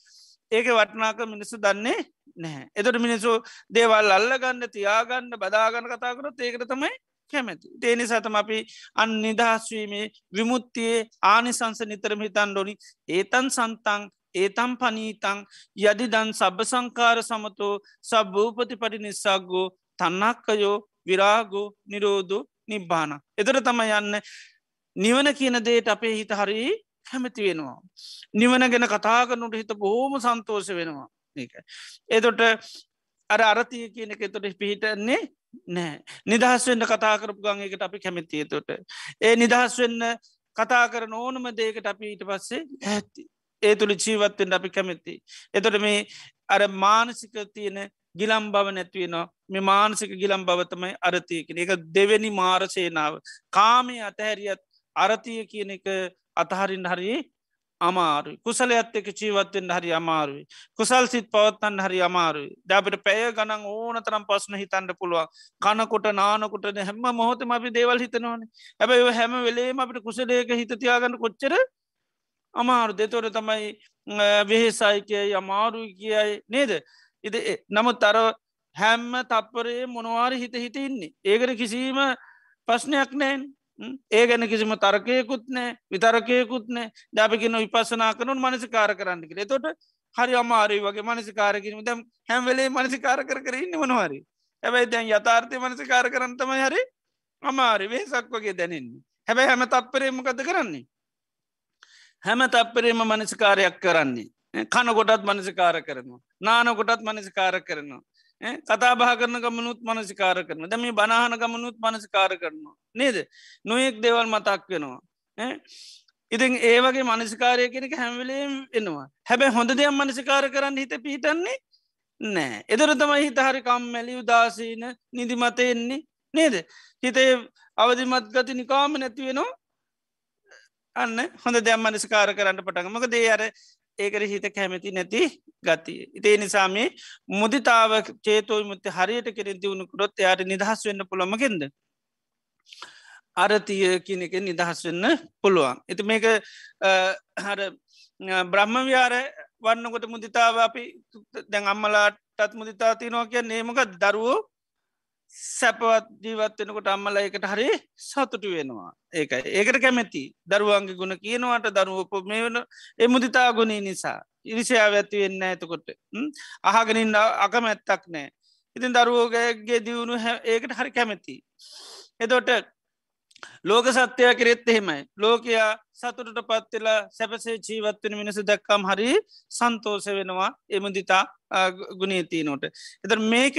ඒක වටනාක මිනිස්සු දන්නේ නැහැ එතට මිනිසු දේවල් අල්ලගන්න තියාගන්න බදාගන්න කතා කරොත් ඒකට තමයි කැමැති දේනි සතම අපි අන් නිදහස්වීමේ විමුත්තියේ ආනිසංස නිතරම හිතන් ඩොනි ඒතන් සන්තන් ඒතම් පනීතං යදිදන් සබ සංකාර සමතෝ සබ්භූපති පටි නිසාගෝ තන්නක්කයෝ විරාගෝ නිරෝධ නිබ්බාන. එතර තම යන්න නිවන කියන දේට අපේ හිත හරි කැමති වෙනවා. නිවන ගැන කතා කරනුට හිත බොහෝම සන්තෝෂ වෙනවා. එතොට අර අරතිය කියන එක තොට පිහිටන්නේ නෑ නිදහස් වෙන්න කතා කරපු ගංකට අපි කැමතිය තොට. ඒ නිදහස් වෙන්න කතා කරන ඕනම දේකට අපි ඊට පස්සේ ඇත්ති. ඒ තුළි ජීවත්තෙන්ට අපි කැමැති. එතොට මේ අර මානසික තියෙන ගිලම් බව නැත්වෙනවා මේ මානසික ගිලම් බවතමයි අරතියකෙන එක දෙවැනි මාරසේනාව කාමය අතහැරියත් අරතිය කියන එක අතහරින් හරි අමාරුයි. කුසලයත් එක ජීවත්තෙන් හරි අමාරුයි. කුසල් සිත් පවත්තන්න හරි අමාරුයි. දැපට පැය ගනන් ඕන තරම් පස්න හිතන්ට පුළුවන්. කනකොට නානකොට හැම මොහොතම අපි දේවල් හිතනවන. හැබැයි හැම වෙලේම අපිට කුසලයක හිතතියාගන්න කොච්චර අමාරු දෙතොර තමයි වෙහෙසයි කියයි අමාරුයි කියයි නේද? ඉද නමුත් අර හැම්ම තප්පරේ මොනවාරි හිත හිත ඉන්නේ ඒකට කිසිීම ප්‍රශ්නයක් නෑන් ඒ ගැන කිසිම තර්කයකුත් නෑ විතරකයකුත් නෑ. ජාපිකින විපසනා කනුන් මනසිකාර කරන්න කර තොට හරි අමාරය වගේ මනසිකාරකිරීම දැම් හැම්වෙලේ මනසිකාර කර කරන්න මොනවාරි හැබැයි දැන් යථාර්ථය මනසිකාර කරන්නතම හරි අමාරි වේසක් වගේ දැනෙන්නේ. හැබැයි හැම තත්පරේමකද කරන්නේ? හැම තත්පරේම මනසිකාරයක් කරන්නේ. කනකොටත් මනසිකාර කරනවා. නානකොටත් මනසිකාර කරනවා. කතා බහ කරන ගමනුත් මනසිකාර කරන දැම බනාහන ගමනුත් මනසිකාර කරනවා. නේද? නොයෙක් දෙවල් මතක් වෙනවා. ඉතින් ඒවගේ මනසිකාරය කෙනෙක හැම්වලේම් එනවා. හැබැ හොඳ දෙයක් මනසිකාර කරන්න හිත පිහිටන්නේ නෑ එදර තමයි හිත හරි කම්මැලි උදාසීන නිදිමත එන්නේ. නේද? හිතේ අවධිමත් ගති නිකාම නැති වෙනවා. අන්න හොඳ දෙයක් මනසිකාර කරන්න පටගමක දේ අර ඒකට හිත කැමැති නැති ගතිය. ඉතේ නිසාමේ මුදිතාව චේතෝයි මුත්ත හරියට කෙරින් දියුණු කරොත් එයාට නිදහස් වෙන්න පුළොමගෙන්ද. අරතිය කියන එක නිදහස් වෙන්න පුළුවන්. එති මේක හර බ්‍රහ්ම ව්‍යාර වන්නකොට මුදිතාව අපි දැන් අම්මලාටත් මුදිතා තියනවා කිය නේමක දරුවෝ සැපවත් ජීවත්වෙනකොට අම්මල එකට හරි සතුටු වෙනවා. ඒකයි. ඒකට කැමැති. දරුවන්ගේ ගුණ කියනවට දරුවප මේ වන එමුදිතා ගුණේ නිසා. ඉරිසියාව ඇති වෙන්න ඇතකොට අහගෙනින් අකමැත්තක් නෑ ඉතින් දරුවෝගගේ දියුණු ඒකට හරි කැමැති. එතොට ලෝක සත්‍යය කෙරෙත් එහෙමයි. ලෝකයා සතුටට පත්වෙලා සැපසේ ජීවත්වෙන මිනිස දැක්කම් හරි සන්තෝස වෙනවා. එමුදිතා ගුණේතිීනෝට එත මේක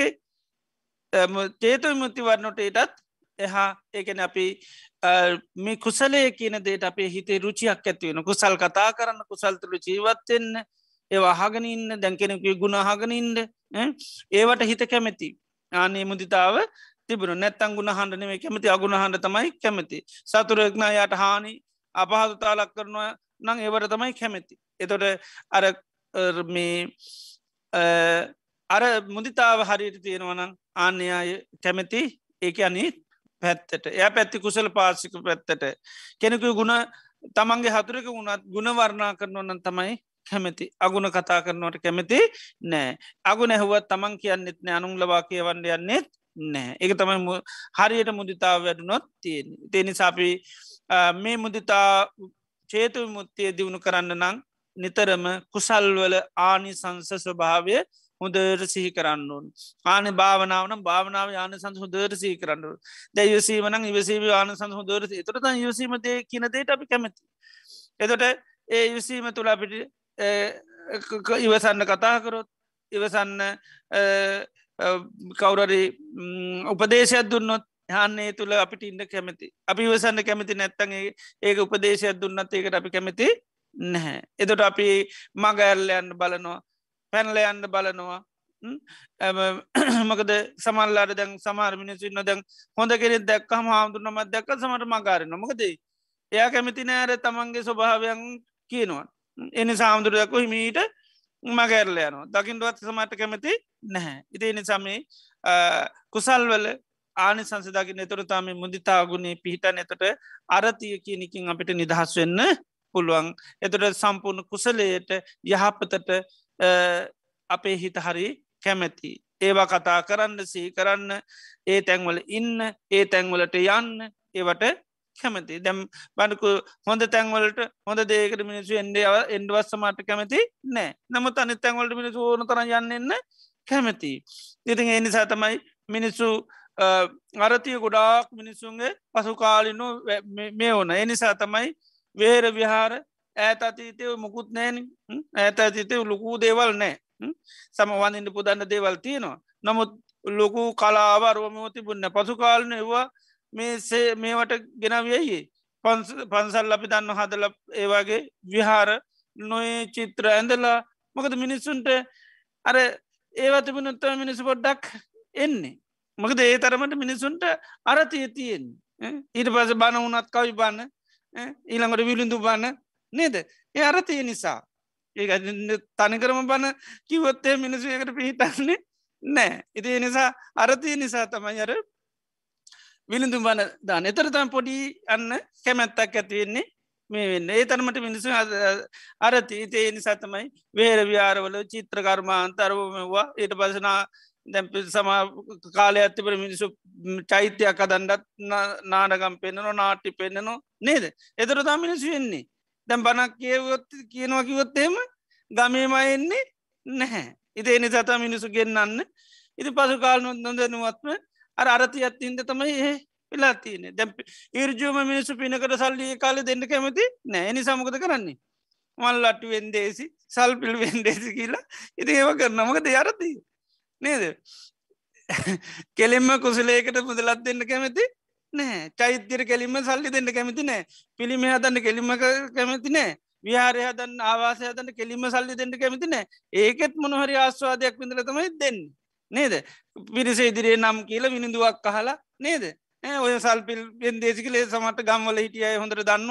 චේතු මුති වන්නට ඒටත් එහා ඒකන අපි මේ කුසලය කියන දේට අපේ හිතේ රුචියක් ඇතිවෙන කුසල් කතා කරන්න කුසල්තුරු ජීවත්වෙන්න ඒ අහගනඉන්න දැන්කෙනෙකු ගුණහගනඉන්ද ඒවට හිත කැමැති. ආනේ මුදිතාව තිබුණ. නැත්තං ගුණ හන්ඩන මේ කැමති. අගුණ හන්ඩ තමයි කැමති. සතුරක්නා යට හානි අපහතුතාලක් කරනවා නං ඒවට තමයි කැමැති. එතොට අර මේ අර මුදිතාව හරියට තියෙනවනම් ආන්‍යය කැමැති ඒක අනි පැත්තට. එය පැත්ති කුසල පාසික පැත්තට. කෙනෙකු ගුණ තමන්ගේ හතුරක වුණත් ගුණවර්ණා කරනවන්නන් තමයි කැමති. අගුණ කතා කරනවට කැමති නෑ. අගු නැහුවත් තමන් කියන්නෙත් නෑ අනුන් ලවා කියවන්න යන්නෙත් නෑ. එක තමයි හරියට මුදිතාව වැඩුනොත් තියෙන තේනිසාපි මේ මුදිතා චේතු මුත්තිය දියුණු කරන්න නං නිතරම කුසල්වල ආනි සංස ස්වභාවය හොදර සිහි කරන්න ඕන්. ආන භාවනාවන භාවනාව යාන සඳ හොදර සිහි කරන්න දැයවසීමන ඉවසීම ආන සඳ හොදර තුරත යවසීමද කියනදේට අපි කැමති එතොට ඒ යවසීම තුළ අපිට ඉවසන්න කතා කරොත් ඉවසන්න කවුරරි උපදේශයක් දුන්නොත් යන්නේ තුළ අපිට ඉන්න කැමති. අපි වසන්න කැමති නැත්තගේ ඒක උපදේශයක් දුන්නත් ඒකට අපි කැමති නැහැ. එතොට අපි මගඇල්ලයන්න බලනවා. පැනල යන්න බලනවා. මකද සමල්ලාට දැන් සමාර මිනිසින්න දැන් හොඳ කෙනෙ දැක්කම හාමුදුරනමත් දැක්ක සමට මගාරන්න මොකදේ එයා කැමති නෑර තමන්ගේ ස්වභාවයන් කියනවා. එනි සාමුදුරදක්ක හිමීට මගැරල යනවා. දකිින්ටුවත් සමට කැමති නැහැ. ඉති එනි සමේ කුසල්වල ආනි සංසදාගින් එතුරතාම මුදිතාගුණේ පිහිට නැතට අරතිය කියනකින් අපිට නිදහස් වෙන්න පුළුවන්. එතුට සම්පූර්ණ කුසලයට යහපතට අපේ හිත හරි කැමැති. ඒවා කතා කරන්න සී කරන්න ඒ තැන්වල ඉන්න ඒ තැන්වලට යන්න ඒවට කැමති දැම් බණකු හොඳ තැන්වලට හොඳ දේකට මිනිසු එන්ඩේව එන්ඩවස්සමට කැමති නෑ නමුත් අනි තැන්වලට මිනිසු ඕන තර යන්නන්න කැමති. ඉතින් ඒ නිසා තමයි මිනිස්සු අරතිය ගොඩාක් මිනිස්සුන්ගේ පසු කාලිනු මේ ඕන එනිසා තමයි වේර විහාර ඇත අතීතය මුකුත් නෑන ඇත අතීතය ලොකූ දේවල් නෑ සමවන්ඉන්න පුදන්න දේවල් තියෙනවා. නමුත් ලොකු කලාවරුවම තිබුන්න පසු කාලන ඒවා මේසේ මේවට ගෙනවියයේ පන්සල් අපි දන්න හදල ඒවාගේ විහාර නොේ චිත්‍ර ඇඳලා මොකද මිනිස්සුන්ට අර ඒවතිබුණුත්ත මිනිස්සු පොඩ්ඩක් එන්නේ. මකද ඒ තරමට මිනිසුන්ට අරතිය තියෙන් ඊට පස බණ වනත් කවි බන්න ඊළඟට විලිඳු බන්න නේද? ඒ අරතිය නිසා. ඒ තනිකරම බණ කිවොත්තේ මිනිසු එකට පිහිටන්නේ නෑ ඉති නිසා අරතිය නිසා තමයි අර විලිඳු බන දාන එතරතම් පොඩි අන්න කැමැත්තක් ඇතිවෙන්නේ මේ වෙන්න. ඒ තරමට මිනිසු අරති ඒ නිසා තමයි වේර වියාරවල චිත්‍රකර්මාන්තරවමවා ඊට පසනා දැ සම කාලය ඇතිපට මිනිසු චෛත්‍යයක් අදන්ඩත් නාඩගම් පෙන්න්නන නාට්ටි පෙන්න්නනවා නේද? එතරතා මිනිසු වෙන්නේ දැම් බනක් කියවොත් කියනවා කිවොත්තේම ගමේමයි එන්නේ නැහැ. ඉති එනි සතා මිනිසු ගෙන්න්න ඉති පසු කාලනො නොදැනුවත්ම අර අරති අත්තින්ද තමයි ඒ වෙලා තියනෙ දැම් ඉර්ජුවම මිනිසු පිනකට සල්ලිය කාල දෙන්න කැමති නෑ එනි සමකද කරන්නේ? මල්ලට්ටු වෙන්දේසි සල්පිල් වෙන්දේසි කියලා ඉති ඒව කරනමක දෙයරතිී නේද? කෙලෙම්ම කුසලේකට මුදලත් දෙන්න කැමති නෑ චෛත්‍යර කෙලින්ම සල්ලි දෙන්න කැමති නෑ පිළිම හදන්න කෙලිම කැමති නෑ විහාරය හදන්න ආවාසය හදන්න කෙලිම සල්ලි දෙන්න කැමති නෑ ඒකෙත් මොනහරි ආස්වාදයක් විඳලතමයි දෙන්න. නේද? පිරිස ඉදිරියේ නම් කියල විනිදුවක් කහලා නේද? ඔය සල්පිල් පෙන්දේසිකලේ සමට ගම්වල හිටියය හොඳට දන්න.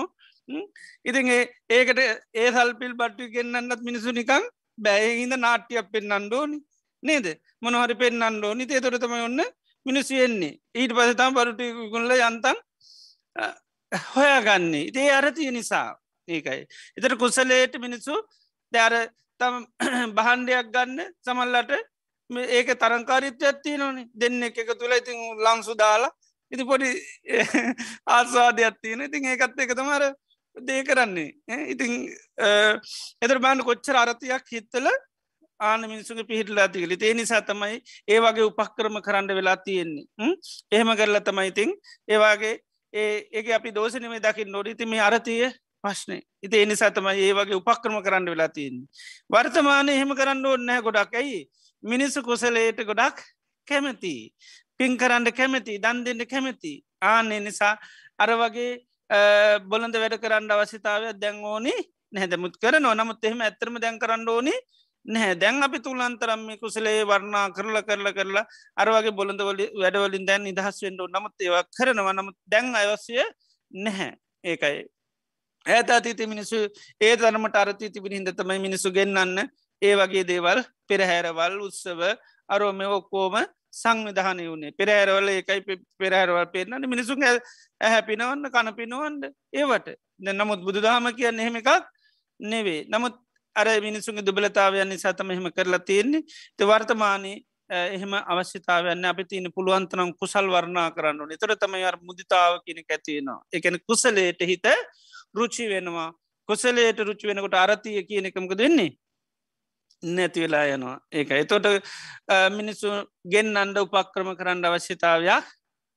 ඉතින් ඒකට ඒ සල්පිල් බට්ටු කෙන්න්නත් මිනිසු නිකං බැයහින්ද නාට්‍යයක් පෙන්න්නන්ඩෝනි නේද? මොනහරි පෙන්න්න ඕනි. තේ තොර තම ඔන්න මිනිසියෙන්නේ ඊට පසතම් පරුටිකුල්ල යන්තන් හොයාගන්නේ. ඉතේ අරතිය නිසා ඒකයි. එතර කුසලේට මිනිස්සු දැර තම බහන්ඩයක් ගන්න සමල්ලට ඒක තරංකාරිත්‍යයක් තිය නොනේ දෙන්න එක තුළ ඉතින් ලංසු දාලා ඉති පොඩි ආස්වාදයක් තියෙන ඉතින් ඒකත් එක තමර දේ කරන්නේ. ඉතින් එතර බාන්න කොච්චර අරතියක් හිත්තල ආන මිනිසුගේ පිහිටලා තිකලි ඒ නිසා තමයි ඒ වගේ උපක්කරම කරන්න වෙලා තියෙන්නේ. එහෙම කරලා තමයිඉතිං ඒවාගේ ඒක අපි දෝෂනමේ දකි නොඩිතිම අරතිය ප්‍රශ්නය ඉති ඒ නිසා තමයි ඒ වගේ උපක්‍රම කරන්න වෙලා තියන්නේ. වර්තමානය එහෙම කරන්න ඕන්නෑ ගොඩක්. ඇයි? මිනිස්සු කුසලයට ගොඩක් කැමති. පින් කරන්න කැමති දන් දෙන්න කැමති. ආනේ නිසා අර වගේ බොලඳ වැඩ කරන්න අවශ්‍යතාවය දැන් ඕනි නැහැදමුත් කරනවා. නමුත් එහෙම ඇත්තරම දැන් කරන්න ඕනි නැහැ. දැන් අපි තුළන්තරම් මේ කුසලේ වර්ණා කරලා කරලා කරලා අරවගේ බොළඳවල වැඩවලින් දැන් නිදහස් වෙන්ඩු නමුත් ඒවා කරනවා. නමුත් දැන් අයවස්සය නැහැ. ඒකයි. ඇත අතීති මිනිසු ඒ තරමට අරති තිබිනි හිද තමයි මිනිසු ගෙන්න්න ඒ වගේ දේවල් පෙරහැරවල් උත්සව අරෝම ඔක්කෝම සංවිධානය වුණේ. පෙරහැරවල ඒකයි පෙරහැරවල් පෙන්න්න මිනිසුන් ඇහැ පිනවන්න කණ පිනුවන්ඩ ඒවට නමුත් බුදුදාම කියන්න එහෙම එකක් නෙවේ නමුත් අර මිනිසුන්ගේ දුබලතාවයන් නිසා තම එහෙම කරලා තියෙන්නේ. ත වර්තමානයේ එහෙම අවශ්‍යතාවයන්න අපි තියන පුළුවන්තනම් කුසල් වර්ණා කරන්න නිතර තමයි අර මුදිතාව කියන ඇතිවෙනවා එකන කුසලේට හිත රුචි වෙනවා. කුසලේට රුචි වෙනකොට අරතිය කියන එකමක දෙන්නේ නැති වෙලා යනවා. ඒක එතොට මිනිස්සු ගෙන් අන්ඩ උපක්‍රම කරන්න අවශ්‍යතාවයක්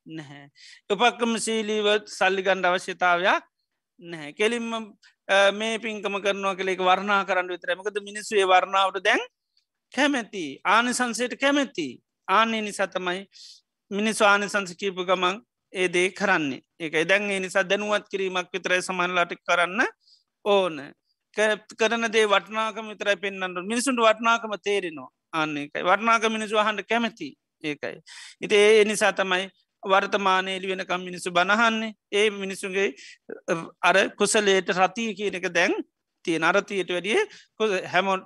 නැහැ. උපක්‍රම සීලීවත් සල්ලිගණ්ඩ අවශ්‍යතාවයක් නැහැ. කෙලින්ම මේ පින්කම කරනවා කළෙක් වර්ණා කරන්න විතරමකද මිනිස්සේ වර්ණාවට දැන් කැමැති. ආනිසන්සයට කැමැති. ආන්නේ නිසා තමයි මිනිස් ආනිසංස කීප ගමන් ඒදේ කරන්නේ. ඒක එදැන් ඒ නිසා දැනුවත් කිරීමක් විතරයි සමන්ලාට කරන්න ඕන. කරන දේ වටනාකම විතරයි පෙන්න්නට මිනිසුන්ට වටනාකම තේරෙනවා. අන්න එකයි වටනාක මිනිසු හන්ට කැමැති. ඒකයි. ඉති ඒ නිසා තමයි වර්තමානයලි වෙනකම් මිනිසු බණහන්නේ ඒ මිනිසුන්ගේ අර කුසලේට රතිය කියන එක දැන් තිය නරතියට වැඩිය හැමොන්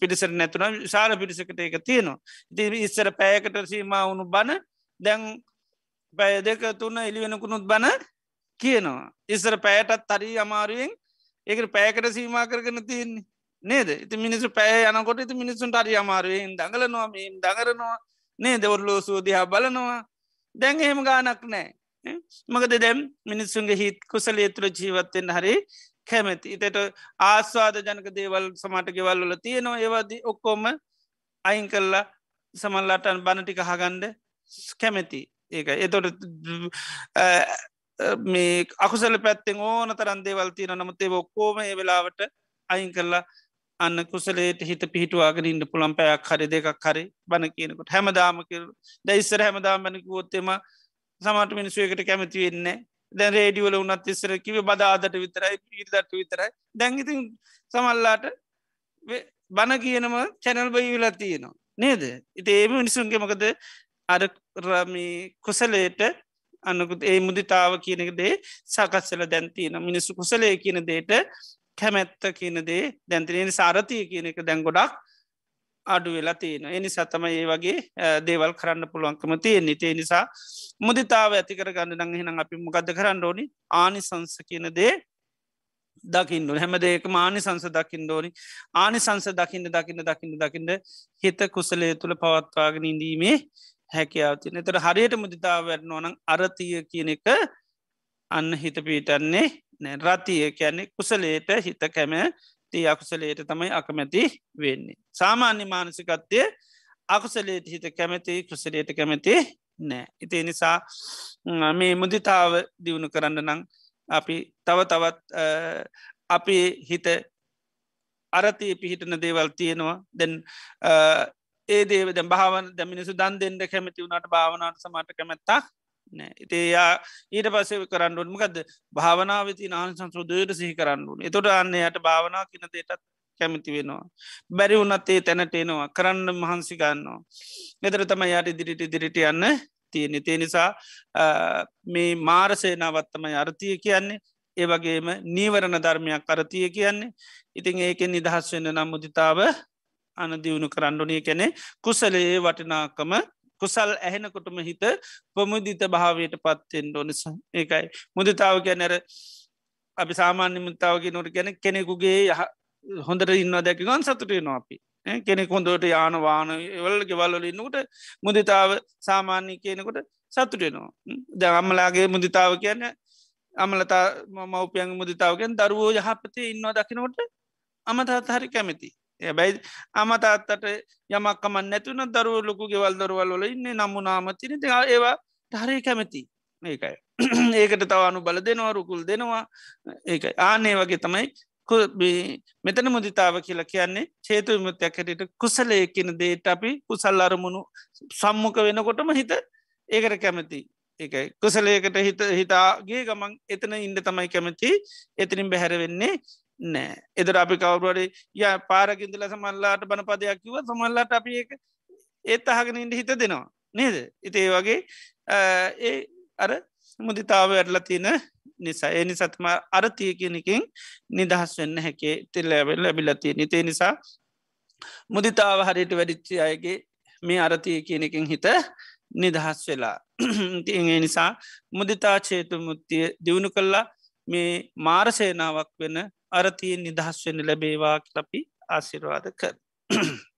පිරිසර නැතුන ශාල පිරිසකට එක තියෙනවා. ඉති ඉස්සර පෑකට සීම වුණු බණ දැන් පැය දෙක තුන්න එලිවෙනකුණුත් බණ කියනවා. ඉස්සර පෑටත් තරී අමාරුවෙන් ඒක පෑකට සීමා කරගන තියන්නේ නේද? ඉති මිනිස්සු පැය යනකොට ඉති මිනිස්සුන්ට අරි අමාරුවෙන් දඟලනවා මෙම් දඟරනවා නේ දෙවරලෝ සූදයා බලනවා. දැන් එහෙම ගානක් නෑ. මකද දැම් මිනිස්සුන්ගේ හිත් කුසලේ තුළ ජීවත්තෙන් හරි කැමැති. ඉතට ආස්වාද ජනක දේවල් සමට ගෙවල් වල තියෙනවා. ඒවාදී ඔක්කොම අයින් කල්ලා සමල්ලාටන් බණටික හගන්ඩ කැමැති. ඒක. එතොට මේ අකුසල පැත්තෙන් ඕන තරන් දේවල් තියෙන නමුත් ඒ ඔක්කෝම ඒ වෙලාවට අයින් කරලා අන්න කුසලේට හිත පිහිටවාගෙන ඉන්න පුළන් පැයක් හරි දෙකක් හරි බණ කියනකොට. හැමදාමක දැයිස්සර හැමදාම බැනකිවොත්තෙම සමට මිනිස්සුවකට කැමති වෙන්නේ දැන් රේඩියවල උනත් ඉස්සර කිව බදාදට විතරයි පිරිදට විතරයි. දැංගිතින් සමල්ලාට බණ කියනම චැනල් බයි වෙලා තියෙනවා. නේද? ඉති ඒම මිනිසුන්ගේ මොකද? අර රමී කුසලේට අන්නකුත් ඒ මුදිතාව කියනක දේ සකස්සල දැන්තින මිනිස්සු කුසලේ කියන දේට කැමැත්ත කියන දේ දැන්තිනනි සාරතිය කියන එක දැන් ගොඩක් අඩු වෙලා තියෙන එනි සතම ඒ වගේ දේවල් කරන්න පුළුවන්කම තියෙන නිතේ නිසා මුදිතාව ඇතිකර ගන්න නං හිනම් අපි මොකද කරන්න ඕනි? ආනි සංස කියන දේ දකින්න හැම දෙක මානි සංස දකිින් දෝනි ආනි සංස දකින්න දකින්න දකින්න දකින්න හිත කුසලේ තුළ පවත්වාගෙන ඉඳීමේ හැකියාවතින එතර හරියට මුදිතාව වැටනෝනං අරතිය කියන එක අන්න හිත පීටන්නේ නෑ රතිය කියන්නේ කුසලේට හිත කැම තිය අකුසලේට තමයි අකමැති වෙන්නේ. සාමාන්‍ය මානසිකත්වය අකුසලේට හිත කැමැති කුසලේට කැමැති නෑ. ඉති නිසා මේ මුදිතාව දියුණු කරන්න නං අපි තව තවත් අපි හිත අරතිය පිහිටන දේවල් තියෙනවා දැන් ඒ දේව දැ භාවන් ද මිනිසු දන් දෙෙන්ට කැමති වුණට භාවනාට සමට කැමැත්තා නෑ ඉතියා ඊට පසේ කරන්නුන් මකද භාවනාවති නාන් සංසෝදයට සිහි කරන්නුන් එතොට අන්න යට භාවනා කියන දේටත් කැමති වෙනවා. බැරි වුනත් ඒ තැනට එනවා. කරන්න මහන්සි ගන්නවා. එතර තම යට ඉදිරිට ඉදිරිට යන්න තියෙන තේ නිසා මේ මාරසේනාවත්තම අර්තිය කියන්නේ. ඒ වගේම නීවරණ ධර්මයක් කරතිය කියන්නේ. ඉතින් ඒකෙන් නිදහස් වෙන්න නම් මුදිතාව අන දියුණු කරන්නඩුනිය කැනෙ කුසලයේ වටිනාකම කුසල් ඇහෙනකොටම හිත පොමුදිත භාවයට පත්තෙන් ඩොනිස ඒකයි. මුදිතාව ගැනැර අපි සාමාන්‍ය මුතාවගේ නොට ගැන කෙනෙකුගේ හොඳට ඉන්න දැක ගන් සතුටේ නො අපි. කෙනෙක් හොඳට යාන වාන වල් ගෙවල්ල ඉන්නකට මුදිතාව සාමාන්‍ය කියනකොට සතුටේනවා ද අම්මලාගේ මුදිතාව කියන්න අමලතා මවපියන් මුදිතාවගෙන් දරුවෝ යහපතේ ඉන්නවා දකිනකොට අමතාත් හරි කැමති ඇබැයි අමතාත්තට යමක්කමන් නැතුන දරුව ලොකු ගෙවල් දරුවල් වල ඉන්න නම්මුනාමතින ඒවා හරි කැමති. ඒකයි ඒකට තවනු බල දෙනවා රුකුල් දෙනවා. ඒකයි. ආනේ වගේ තමයි මෙතන මුදිතාව කියලා කියන්නේ චේතු විමුත්‍යයක්කටට කුසලය කියන දේට අපි කුසල් අරමුණු සම්මුඛ වෙනකොටම හිත ඒකට කැමති. ඒකයි. කුසලයකට හිත හිතාගේ ගමන් එතන ඉන්ඩ තමයි කැමති. එතනින් බැහැර වෙන්නේ නෑ. එදර අපි කවරුවරේ ය පාරකින්දල සමල්ලාට බණපදයක් කිව සමල්ලාට අපි ඒක ඒත් අහගෙන ඉට හිත දෙනවා. නේද? ඉතේ වගේ ඒ අර මුදිතාව ඇඩල තියන නිසා ඒ නිසත්ම අරතිය කියනකින් නිදහස් වෙන්න හැකේ තිල්ලැවෙල් ලැබිලතිය නිතේ නිසා මුදිතාව හරියට වැඩිච්චි අයගේ මේ අරතිය කියනකින් හිත නිදහස් වෙලා. තිඒ නිසා මුදිතා චේතු මුත්තිය දියුණු කල්ලා මේ මාරසේනාවක් වෙන අරතියෙන් නිදහස් වෙන්න ලැබේවා ලපි ආසිරවාද කර.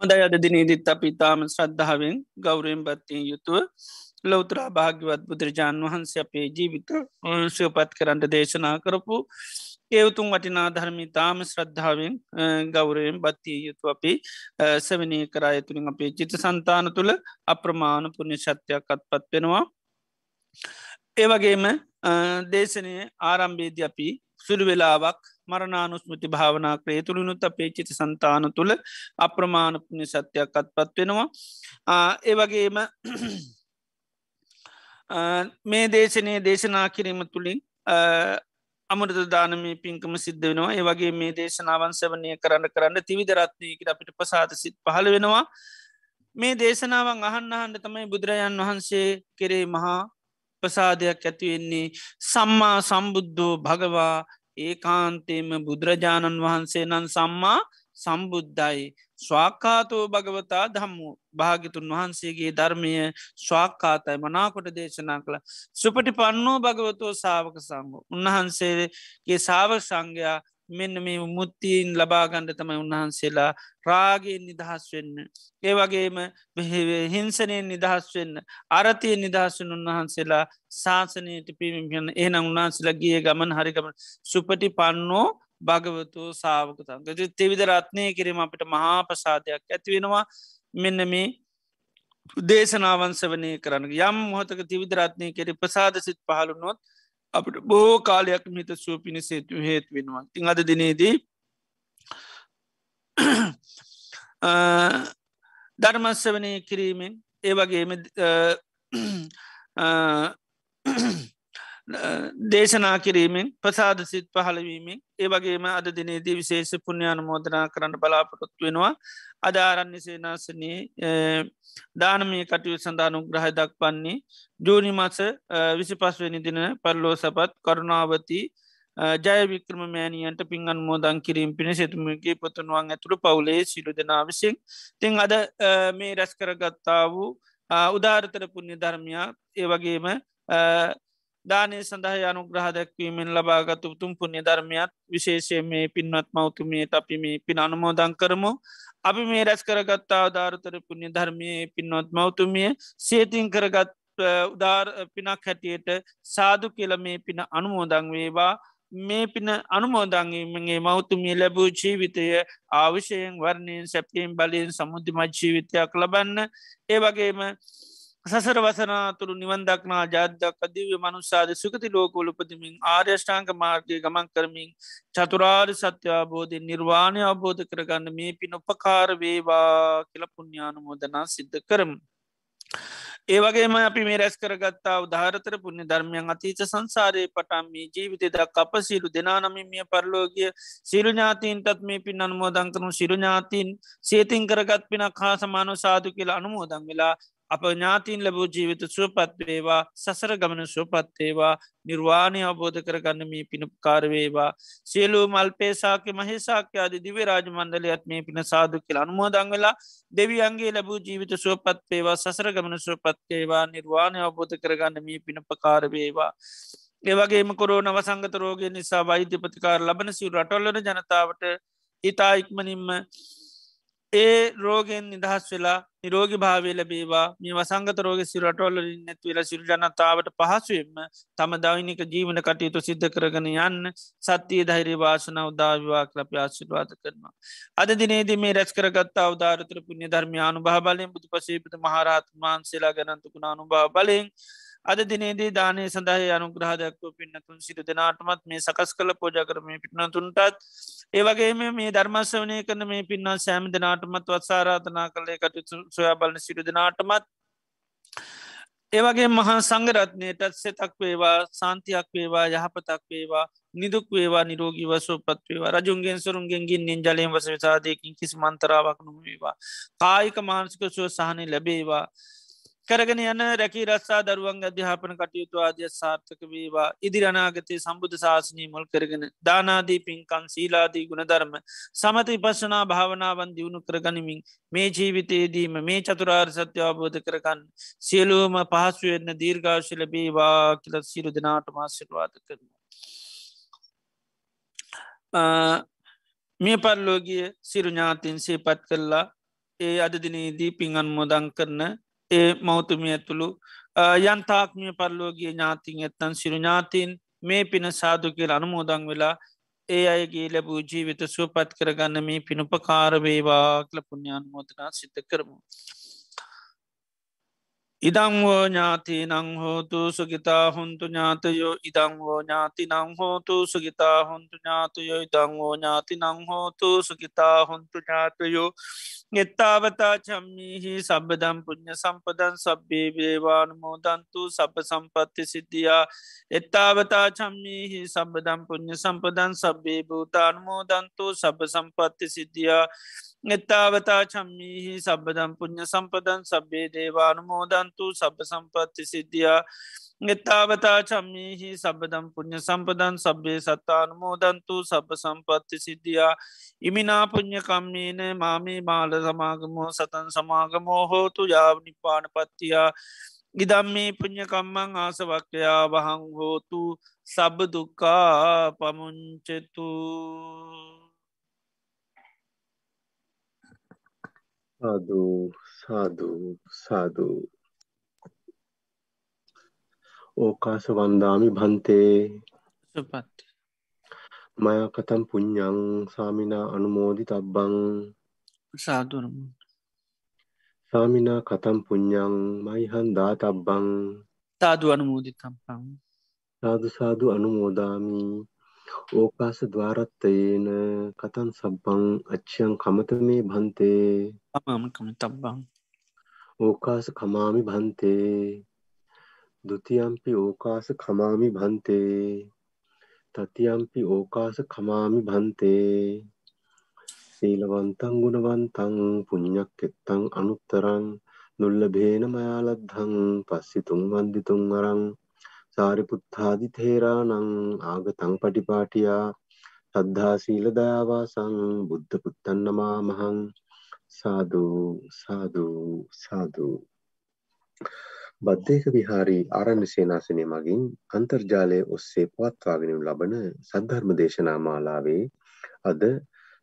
හොඳයි අද දිනීදිත් අපි තාම ශ්‍රද්ධාවෙන් ගෞරයෙන් බත්තියෙන් යුතුව ලෞතරා භාග්‍යවත් බුදුරජාණන් වහන්සේ අපේ ජීවිත සයපත් කරන්නට දේශනා කරපු ඒවතුන් වටිනා ධර්මි තාම ශ්‍රද්ධාවෙන් ගෞරයෙන් බත්තිය යුතු අපි සවනය කරා තුළින් අපේ චිත සන්තාන තුළ අප්‍රමාණ පුුණ්‍ය ශත්‍යයක් අත්පත් වෙනවා. ඒවගේම දේශනය ආරම්භේද අපි සුළු වෙලාවක් මරණානුස්මෘති භාවනා ක්‍රේ තුළිනුත් අපේ චිත සන්තාන තුළ අප්‍රමාණ පුුණ්‍ය සත්‍යයක් අත්පත් වෙනවා. ඒවගේම මේ දේශනය දේශනා කිරීම තුළින් අමරත දානමේ පින්කම සිද්ධ වෙනවා. ඒ වගේ මේ දේශනාවන් සවනය කරන්න කරන්න තිවිදරත්නයකට අපිට පසාද සිත් පහළ වෙනවා. මේ දේශනාවන් අහන්න හන්ඩ තමයි බුදුරජාන් වහන්සේ කෙරේ මහා ප්‍රසාදයක් ඇතිවෙන්නේ සම්මා සම්බුද්ධෝ භගවා ඒ කාන්තේම බුදුරජාණන් වහන්සේ නන් සම්මා සම්බුද්ධයි. ස්වාක්කාතෝ භගවතා දම්මු භාගිතුන් වහන්සේගේ ධර්මය ස්වාක්කාතයි මනාකොට දේශනා කළ සුපටි පන්නෝ භගවතෝ සාවක සංග උන්වහන්සේගේ සාව සංඝයා මෙන්න මේ මුත්තිීන් ලබාගණ්ඩ තමයි උන්වහන්සේලා රාගෙන් නිදහස් වෙන්න. ඒ වගේම හිංසනයෙන් නිදහස් වෙන්න අරතිය නිදහස්වන උන්වහන්සේලා ශාසනයට පිමිමියන්න එහනම් උන්වහන්සේලා ගිය ගමන් හරිකම සුපටි පන්නෝ භගවතු සාාවකතන් තෙවිද රත්නය කිරීම අපිට මහා ප්‍රසාදයක් ඇතිවෙනවා මෙන්න මේ දේශනාවන්ස වනය කරන්න. යම් මොහොතක තිවිද රත්නය කෙරි ප්‍රසාද සිත් පහළුනොත් අපට බෝ කාලයක් මිත සුව පිණිසේතු හේත් වෙනවා. තිං අද දිනේදී ධර්මස්ස වනය කිරීමෙන් ඒ වගේම දේශනා කිරීමෙන් ප්‍රසාද සිත් පහලවීමෙන් ඒ වගේම අද දිනේදී විශේෂ පුුණ්‍යාන මෝදනා කරන්න බලාපොරොත් වෙනවා. අධාරන්න සේනාසනයේ දානමය කටයු සඳානු ග්‍රහ දක් පන්නේ ජූනි මස විසි පස්වනි දින පල්ලෝ සපත් කරුණාවති ජයවික්‍රම මෑණියන්ට පින් අන්මෝදන් කිරීම පිණ සෙතුමගේ පොතුනුවන් ඇතුළු පවුලේ සිරු දෙනා විසින්. තිං අද මේ රැස් කරගත්තා වූ උදාරතර පුුණ්‍ය ධර්මයා ඒ වගේම දානය සඳහ අනුග්‍රහ දැක්වීමෙන් ලබාගත උතුම් පුුණ්‍ය ධර්මයත් විශේෂය මේ පින්වත් මෞතුමියට අපි මේ පින් අනුමෝදන් කරමු. අපි මේ රැස් කරගත්තා ධාරතර පුුණ්‍ය ධර්මය පින්වත් මෞතුමිය සේතින් කරගත් උදාර පිනක් හැටියට සාදු කියල මේ පින අනුමෝදං වේවා. මේ පින අනුමෝදංගීමගේ මෞතුමිය ලැබූ ජීවිතය ආවිශයෙන් වර්ණයෙන් සැප්තීම් බලයෙන් සමුද්ධිමත් ජීවිතයක් ලබන්න. ඒ වගේම සසර වසනාතුරු නිවන් දක්නා ජාත්‍යක දිව්‍ය මනුසාද සුකති ලෝකෝල උපතිමින් ආර්යෂ්ඨාංක මාර්ගය ගමන් කරමින් චතුරාර් සත්‍යාබෝධය නිර්වාණය අවබෝධ කරගන්න මේ පින් උපකාර වේවා කියල පුුණ්‍යානුමෝදනා සිද්ධ කරම. ඒවගේම අපි මේ රැස් කරගත්තා උදාහරතර පුුණ්‍ය ධර්මයන් අතීච සංසාරය පටම් මේ ජීවිත දක් අප සිරු දෙනානමිමිය පරලෝගිය සිරු ඥාතීන්ටත් මේ පින් අනුමෝදන් කරනු සිරු ඥාතින් සේතින් කරගත් පිනක් හා සමානු සාදු කියලා අනුමෝදන් වෙලා අප ඥාතින් ලැබූ ජීවිත සුවපත්වේවා සසර ගමන සුවපත්තේවා නිර්වාණය අවබෝධ කරගන්න මේ පිණුපකාරවේවා සියලූ මල්පේසාක මහේසාක්‍යයාද දිවි රාජ මණ්ඩලයත් මේ පින සාදු කියල අනුමෝදං වෙලා දෙවියන්ගේ ලැබූ ජීවිත සුවපත්වේවා සසර ගමන සුවපත්තේවා නිර්වාණය අවබෝධ කරගන්න මේ පිණපකාරවේවා ඒවගේම කොරෝන වසංගත රෝගය නිසා වෛද්‍ය ප්‍රතිකාර ලබන සිව රටොල්ලන ජනතාවට ඉතා ඉක්මනින්ම ඒ රෝගෙන් නිදහස් වෙලා නිරෝගි භාවය ලැබේවා මේ වසංගත රෝග සිරටොල්ලින් නැත්වෙලා සිරු ජනතාවට පහසුවෙන්ම තම දෛනික ජීවන කටයුතු සිද්ධ කරගෙන යන්න සත්‍යය ධෛරි වාසන උදාවිවා ලප ආශිර්වාද කරනවා. අද දිනේද මේ රැස් කරගත්තා අවධාරතර පුුණ්‍ය ධර්මයානු භා බලෙන් බුදු පසේපත මහරහත් වහන්සේලා ගැනන්තුකුණ අනුභා බලෙන් අද දිනේදී දානය සඳහ අනුග්‍රහදක්ව පින්නතුන් සිරු දෙනාටමත් මේ සකස් කළ පෝජ කරම පිටනතුන්ටත් ඒවගේම මේ ධර්මශවනය කරන මේ පින්නා සෑම දෙනාටමත් වත්සාරාධනා කළේ කටයුතු සොයා බලන සිරු දෙනාටමත් ඒවගේ මහා සංගරත්නයටත් සෙතක් වේවා සාන්තියක් වේවා යහපතක් වේවා නිදුක් වේවා නිරෝගී වසෝපත් වේවා. රජුන්ගෙන් සුරුන්ගෙන් ගින්නෙන් ජලයෙන් වස විසාදයකින් කිසි මන්තරාවක් නොමේවා කායික මානසික සුව සහනය ලැබේවා. කරගෙන යන රැකි රස්සා දරුවන් අධ්‍යාපන කටයුතු ආදිය සාර්ථක වේවා ඉදිරනාගතය සම්බුධ ශාසනී මුල් කරගෙන දානාදී පින්කන් සීලාදී ගුණධර්ම සමති පශනා භාවනාවන් දියුණු කරගනිමින් මේ ජීවිතයේදීම මේ චතුරාර් සත්‍ය අවබෝධ කරගන්න සියලූම පහසුවෙන්න දීර්ඝාශල බේවා කියල සිරු දෙනාට මාසිර්වාද කරන. මේ පල්ලෝගිය සිරුඥාතින් සේපත් කරලා ඒ අද දිනේදී පින් අන්මෝදං කරන ඒ මෞතුමිය ඇතුළු යන්තාක්මිය පරලෝගේ ඥාතින් ඇත්තන් සිරු ඥාතින් මේ පින සාදු කියල අනුමෝදං වෙලා ඒ අයගේ ලැබූ ජීවිත සුවපත් කරගන්න මේ පිනුපකාරවේවා කල පුුණ්ඥාන් මෝදනා සිත කරමු. ඉදංවෝ ඥාති නංහෝතු සුගිතා හොන්තු ඥාතයෝ ඉදංවෝ ඥාති නංහෝතු සුගිතා හොන්තු ඥාතයෝ ඉදංවෝ ඥාති නංහෝතු සුගිතා හොන්තු ඥාතයෝ එත්තාවතා චම්මිහි සබදම් පුුණ්්‍ය සම්පදන් සබ්බේ වේවානුමෝදන්තු සබ සම්පත්ති සිද්ධියා. එත්තාවතා චම්මිහි සබදම් පුුණ්්‍ය සම්පදන් සබ්බේ භූතානුමෝදන්තු සබ සම්පත්ති සිද්ධියා. එත්තාවතා චම්මිහි සබදම් පුුණ්්‍ය සම්පදන් සබ්බේ දේවානුමෝදන්තු සබ සම්පත්ති සිද්ධියා. එත්තාවතා චම්මිහි සබදම් පුුණ්්‍ය සම්පදන් සබ්බේ සත්තාන මෝදන්තු සබ සම්පත්ති සිද්ධියා. ඉමිනා පුුණ්්‍යකම්මීන මාමී මාල සමාගමෝ සතන් සමාගමෝ හෝතු යාව නිපාන පත්තියා. ඉදම්මේ පුුණ්්‍යකම්මං ආසවක්්‍යයා වහං හෝතු සබදුකා පමුංචෙතු සාදු සාදු සාදු. ඕකාස වන්දාමි භන්තේ. සුපත්. මය කතම් පුඤ්ඥං සාමිනා අනුමෝදි තබ්බං සාදුරම සාමිනා කතම් පුඤ්ඥං මයිහන් දා තබ්බං තාදු අනුමෝදි තම්පං සාදු සාදු අනුමෝදාමි. ඕකාස ద్వාරත්තයේන කතන් සබ්බං අච්චයන් කමත මේ භන්තේ. අමකම තබ්බං ඕකාස කමාමි භන්තේ දුතියම්පි ඕකාස කමාමි භන්තේ. තතියම්පි ඕකාස කමාමි භන්තේ. සීලවන්තං ගුණවන්තං පුඤ්ඤක් එත්තං අනුත්තරං නුල්ලභේන මයාලද්ධං පස්සිතුං වන්දිතුං අරං සාරිපුත්තාදි තේරාණං ආගතං පටිපාටියා සද්ධා සීල දයාවාසං බුද්ධ පුත්තන් නමාමහං සාදු සාදු සාදු. බද්ධයක විහාරී ආරණ්‍ය සේනාසනය මගින් අන්තර්ජාලය ඔස්සේ පවත්වාගෙන ලබන සද්ධර්ම දේශනා මාලාවේ අද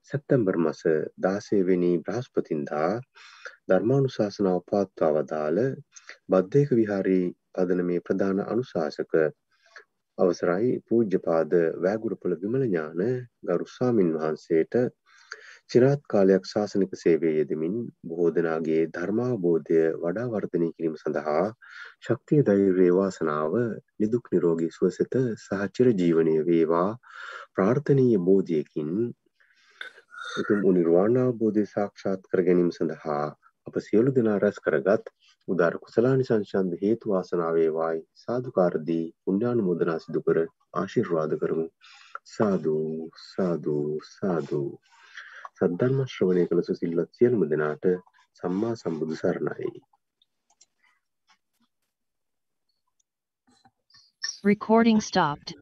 සැප්තැම්බර් මස 16 වෙනි බ්‍රහස්පතින්දා ධර්මානුශාසනාව පවත්වා වදාළ බද්ධයක විහාරී පදනමේ ප්‍රධාන අනුශාසක අවසරයි පූජ්‍යපාද වෑගුරුපොළ විමල ඥාන ගරු ස්වාමින් වහන්සේට චිරාත් කාලයක් ශාසනික සේවයේ යෙදමින් බොහෝ දෙනාගේ ධර්මාවබෝධය වඩා වර්ධනය කිරීම සඳහා ශක්තිය ධෛර්යය වාසනාව නිදුක් නිරෝගී සුවසෙත සහ චිර ජීවනය වේවා. ප්‍රාර්ථනීය බෝධියකින් උතුම් නිර්වාණ අවබෝධය සාක්ෂාත් කර ගැනීම සඳහා අප සියලු දෙනා රැස් කරගත් උදාර කුසලානිසංසන්ද හේතු වාසනා වේවායි. සාදුකාර දී පුණ්‍යානුමෝදනා සිදු කර ආශිර්වාද කරමු. සාදු සාදු සාදු. සද්ධර්ම ශ්‍රවණය කළ සුසිල්වත් සියලුම දෙනාට සම්මා සම්බුදු සරණයි. Recording stopped.